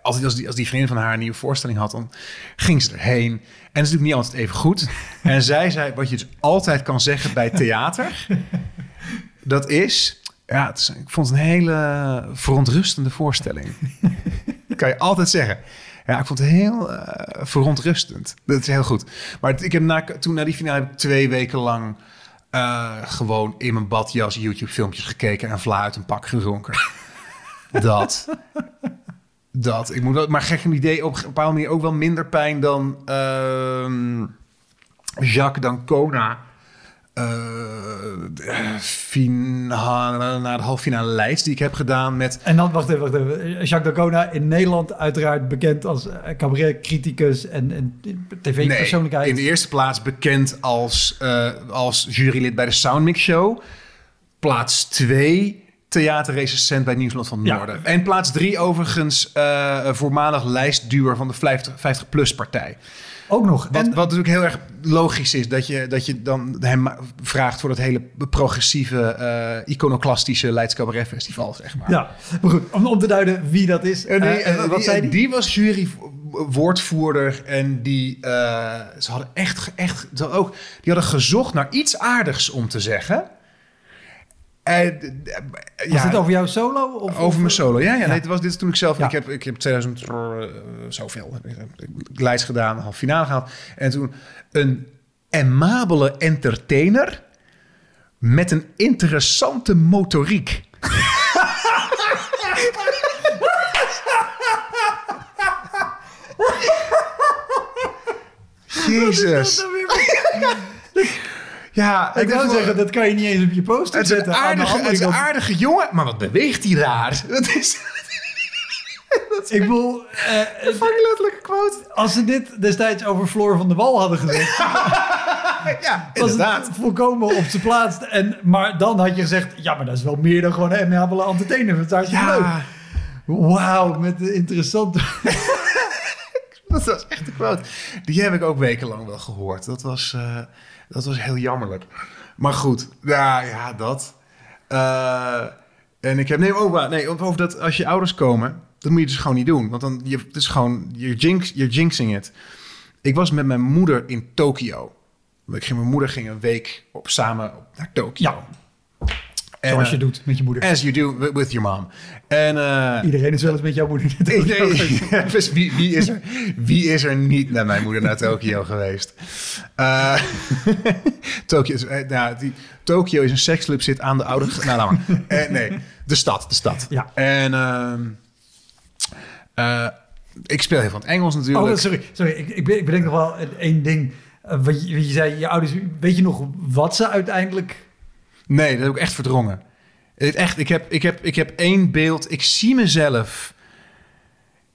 als, als, die, als die vriend van haar een nieuwe voorstelling had, dan ging ze erheen. En dat is natuurlijk niet altijd even goed. en zij zei, wat je dus altijd kan zeggen bij theater, dat is ja, het is, ik vond het een hele verontrustende voorstelling. dat kan je altijd zeggen. Ja, ik vond het heel uh, verontrustend. Dat is heel goed. Maar ik heb na, toen na die finale heb ik twee weken lang eh, gewoon in mijn badjas YouTube-filmpjes gekeken en vla uit een pak gedronken. dat. Dat. Ik moet wel, maar gek een idee, op een bepaalde manier ook wel minder pijn dan ehm, Jacques Dancona. Eh finale, naar de halffinale lijst die ik heb gedaan met En dan, wacht even, wacht even. Jacques D'Acona in Nederland uiteraard bekend als eh, cabaret-criticus en, en tv-persoonlijkheid. in de eerste plaats bekend als, eh, als jurylid bij de Soundmix Show. Plaats 2 theaterrecensent bij Nieuwsland van Ja. Noorden. En plaats 3 overigens eh, voormalig lijstduwer van de 50, plus partij. Ook nog. Wat, en, wat natuurlijk heel erg logisch is, dat je, dat je dan hem vraagt voor dat hele progressieve, eh, iconoclastische Leids Cabaret Festival, zeg maar. ja, maar goed, om, om te duiden wie dat is. En die, Eh, en wat die- zei die? die was jurywoordvoerder en die, eh, ze hadden echt, echt ze hadden ook, die hadden gezocht naar iets aardigs om te zeggen. En, eh, Was ja, dit over jouw solo? Of, over mijn solo. Ja, ja, Ja. Nee, dit was dit is toen ik zelf. Ja. Ik heb ik heb 2000 uh, zoveel ik Leids gedaan, half finale gehaald en toen een amabele entertainer met een interessante motoriek. Jezus. Ja, Ik is zeggen, dat kan je niet eens op je poster het is een zetten. Aardige, het is een aardige jongen, maar wat beweegt hij raar? Dat is Ik bedoel, eh, een fucking letterlijke quote. als ze dit destijds over Floor van de Wal hadden gezegd, Ja, was inderdaad. het volkomen op zijn plaats. En, maar dan had je gezegd, ja, maar dat is wel meer dan gewoon een amabele entertainer. Dat is hartstikke leuk. Ja, Wauw, met de interessante... dat was echt een quote. Die heb ik ook wekenlang wel gehoord. Dat was, eh, dat was heel jammerlijk. Maar goed, ja, ja dat. Eh, en ik heb... Nee, oh, wa- nee, over dat als je ouders komen... Dat moet je dus gewoon niet doen. Want dan, je, het is gewoon... Je jinx, you're jinxing het. Ik was met mijn moeder in Tokio. Ging, mijn moeder ging een week op, samen naar Tokio. Ja. Zoals eh, je doet met je moeder. As you do with- your mom. En... eh, Iedereen is wel eens met jouw moeder. naar Nee, Tokio geweest. dus wie, wie, is er, wie is er niet naar mijn moeder naar Tokio geweest? Eh Tokio, is, nou, die, Tokio is een seksclub, zit aan de oude... Nou, laat maar. Nee, de stad, de stad. Ja. En ehm, eh, ik speel heel van het Engels natuurlijk. Oh, sorry. sorry. Ik, ik, ben- ik bedenk nog wel één ding. Wat, je, wat je zei, je ouders... Weet je nog wat ze uiteindelijk... Nee, dat heb ik echt verdrongen. Het Echt, ik, heb, ik, heb, ik heb één beeld. Ik zie mezelf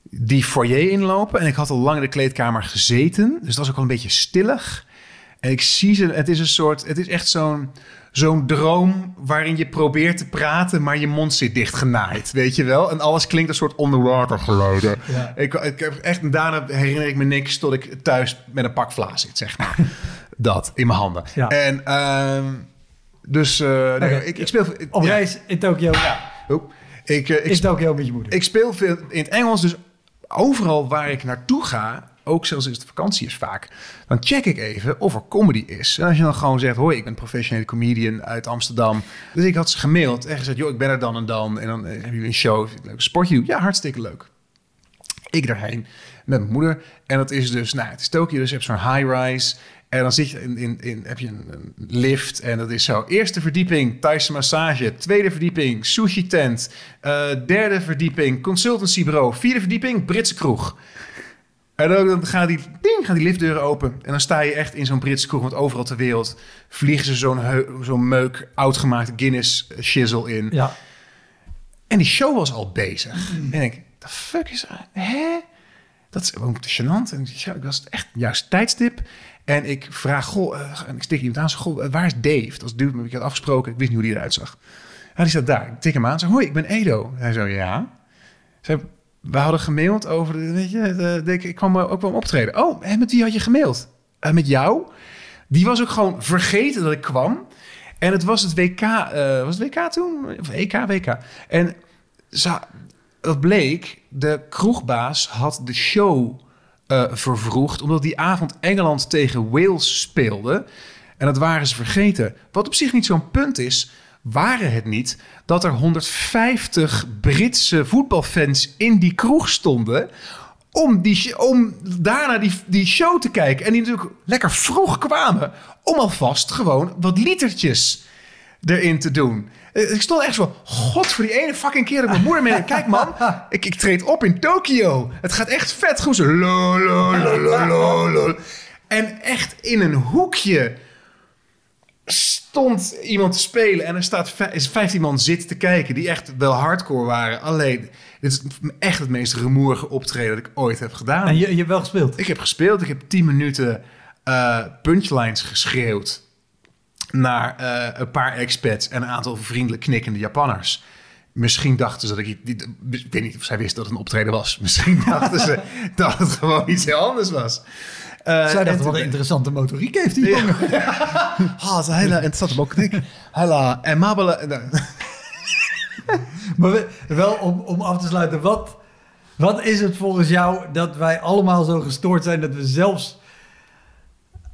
die foyer inlopen. En ik had al lang in de kleedkamer gezeten. Dus dat was ook al een beetje stillig. En ik zie ze. Het is een soort. Het is echt zo'n. Zo'n droom waarin je probeert te praten, maar je mond zit dichtgenaaid, weet je wel? En alles klinkt een soort onderwatergeluiden. Ja. Ik, ik heb echt, en daarna herinner ik me niks tot ik thuis met een pak vla zit, zeg maar. Dat, in mijn handen. Ja. En ehm, dus, eh, nee, ik, ik speel... ik- Op ja. reis in Tokio. Oep. Ik, eh, ik, Is Tokio met je moeder. ik speel veel in het Engels, dus overal waar ik naartoe ga, ook zelfs als het vakantie is vaak, dan check ik even of er comedy is. En als je dan gewoon zegt, hoi, ik ben professionele comedian uit Amsterdam. Dus ik had ze gemaild en gezegd, joh, ik ben er dan en dan. En dan eh, hebben jullie een show, vind leuk. Sport you? Ja, hartstikke leuk. Ik daarheen met mijn moeder. En dat is dus, nou, het is Tokio, dus je hebt zo'n high-rise. En dan zit je in, in, in heb je een, een lift en dat is zo. Eerste verdieping, Thaise massage. Tweede verdieping, sushi tent. Eh, derde verdieping, consultancybureau. Vierde verdieping, Britse kroeg. En dan, die, ding, gaan die liftdeuren open. En dan sta je echt in zo'n Britse kroeg. Want overal ter wereld vliegen ze zo'n zo'n meuk, oudgemaakte Guinness shizzle in. Ja. En die show was al bezig. En ik, the fuck is? Hè? Dat is ook te gênant. En ik was echt juist tijdstip. En ik vraag, goh, eh, en ik stik iemand aan. Zeg, goh, eh, waar is Dave? Dat was duur, ik had afgesproken. Ik wist niet hoe die eruit zag. Ja, die staat daar. Ik tik hem aan. Zeg, hoi, ik ben Edo. Hij zo, ja. Zei, we hadden gemaild over, weet je, ik, kwam ook wel optreden. Oh, en met wie had je gemaild? Eh, met jou? Die was ook gewoon vergeten dat ik kwam. En het was het WK, was het WK toen? Of EK, WK. En dat bleek, de kroegbaas had de show eh, vervroegd... omdat die avond Engeland tegen Wales speelde. En dat waren ze vergeten. Wat op zich niet zo'n punt is... waren het niet dat er 150 Britse voetbalfans in die kroeg stonden... om, die, om daarna die, die show te kijken. En die natuurlijk lekker vroeg kwamen om alvast gewoon wat litertjes erin te doen. Eh, Ik stond echt zo, god voor die ene fucking keer dat mijn moeder mee. Kijk man, ik, ik treed op in Tokio. Het gaat echt vet goed. Zo, lo, lo, lo, lo, lo, lo. En echt in een hoekje stond iemand te spelen en er staat is 15 man zitten te kijken die echt wel hardcore waren. Alleen, dit is echt het meest rumoerige optreden dat ik ooit heb gedaan. En je, je hebt wel gespeeld. Ik heb gespeeld, ik heb 10 minuten eh, punchlines geschreeuwd naar eh, een paar expats en een aantal vriendelijk knikkende Japanners. Misschien dachten ze dat ik... Ik weet niet of zij wisten dat het een optreden was. Misschien dachten ze dat het gewoon iets heel anders was. Eh, Zij en dachten, wat een interessante motoriek heeft die jongen. Ah, het is hele interessante ook dik. Hele amabele... nou, Maar we- wel om, om af te sluiten, wat, wat is het volgens jou dat wij allemaal zo gestoord zijn dat we zelfs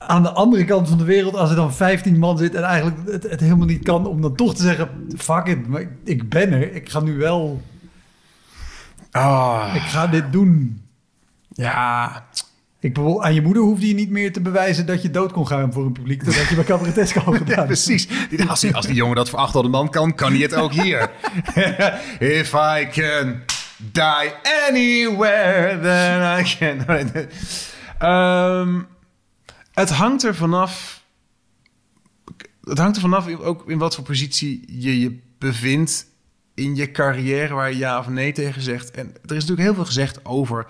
aan de andere kant van de wereld, als er dan 15 man zit en eigenlijk het, het helemaal niet kan, om dan toch te zeggen: fuck it, maar ik, ik ben er, ik ga nu wel, Ah, ik ga dit doen. ja, Ik bedoel, aan je moeder hoefde je niet meer te bewijzen dat je dood kon gaan voor een publiek, totdat je bij Cabaretesco had gedaan. Ja, precies. Als die, als die jongen dat voor 800 man kan, kan hij het ook hier. If I can die anywhere, then I can... Ehm, het hangt er vanaf... Het hangt er vanaf ook in wat voor positie je je bevindt in je carrière... waar je ja of nee tegen zegt. En er is natuurlijk heel veel gezegd over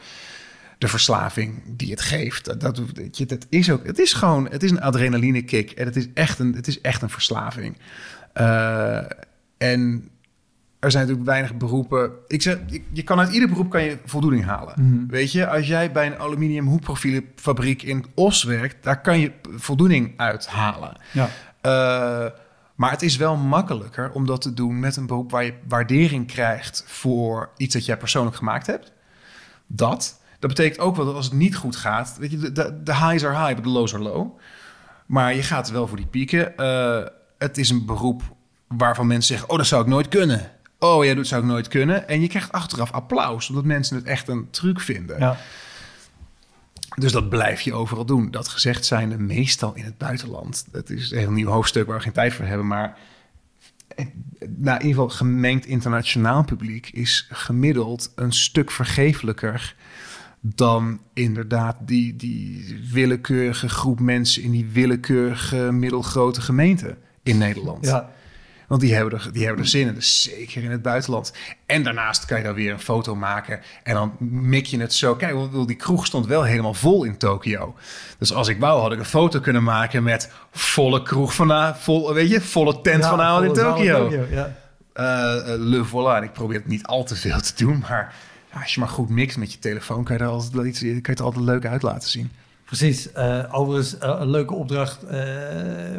de verslaving die het geeft. Dat, dat is ook, het is gewoon, het is een adrenaline kick en het is echt een, het is echt een verslaving. Eh, en er zijn natuurlijk weinig beroepen. Ik zeg, je, kan uit ieder beroep kan je voldoening halen. Mhm. Weet je, als jij bij een aluminium hoekprofielenfabriek in Os werkt, daar kan je voldoening uit halen. Ja. Eh, maar het is wel makkelijker om dat te doen met een beroep waar je waardering krijgt voor iets dat jij persoonlijk gemaakt hebt. Dat. Dat betekent ook wel dat als het niet goed gaat, weet je, de, de, de highs are high, but the lows are low. Maar je gaat wel voor die pieken. Eh, het is een beroep waarvan mensen zeggen, oh, dat zou ik nooit kunnen. Oh ja, dat zou ik nooit kunnen. En je krijgt achteraf applaus, omdat mensen het echt een truc vinden. Ja. Dus dat blijf je overal doen. Dat gezegd zijnde, meestal in het buitenland. Dat is een heel nieuw hoofdstuk waar we geen tijd voor hebben. Maar eh, nou, in ieder geval gemengd internationaal publiek is gemiddeld een stuk vergeeflijker dan inderdaad die, die willekeurige groep mensen in die willekeurige middelgrote gemeente in Nederland. Ja. Want die hebben, er, die hebben er zin in, dus zeker in het buitenland. En daarnaast kan je dan weer een foto maken en dan mik je het zo. Kijk, die kroeg stond wel helemaal vol in Tokio. Dus als ik wou, had ik een foto kunnen maken met volle kroeg vanavond, vol, weet je, volle tent Ja, vanavond in volle Tokio. Ja. Eh, eh, le voilà. En ik probeer het niet al te veel te doen, maar als je maar goed mixt met je telefoon, kan je, er altijd kan je het altijd leuk uit laten zien. Precies. Eh, overigens, eh, een leuke opdracht eh,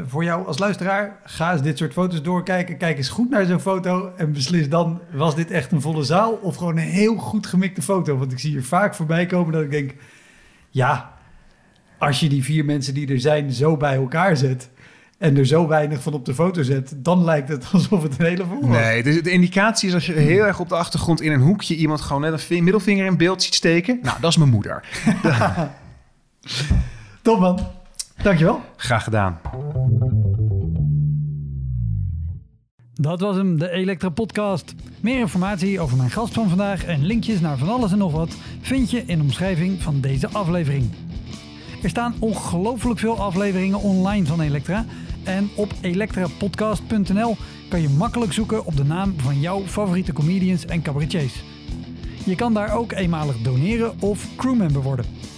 voor jou als luisteraar. Ga eens dit soort foto's doorkijken. Kijk eens goed naar zo'n foto en beslis dan... was dit echt een volle zaal of gewoon een heel goed gemikte foto? Want ik zie hier vaak voorbij komen dat ik denk... ja, als je die vier mensen die er zijn zo bij elkaar zet... en er zo weinig van op de foto zet... dan lijkt het alsof het een hele volle was. Nee, dus de indicatie is als je heel erg op de achtergrond in een hoekje iemand gewoon net een vi- middelvinger in beeld ziet steken. Nou, dat is mijn moeder. Top man. Dankjewel. Graag gedaan. Dat was hem, de Elektra Podcast. Meer informatie over mijn gast van vandaag en linkjes naar van alles en nog wat vind je in de omschrijving van deze aflevering. Er staan ongelooflijk veel afleveringen online van Elektra. En op elektrapodcast.nl kan je makkelijk zoeken op de naam van jouw favoriete comedians en cabaretiers. Je kan daar ook eenmalig doneren of crewmember worden.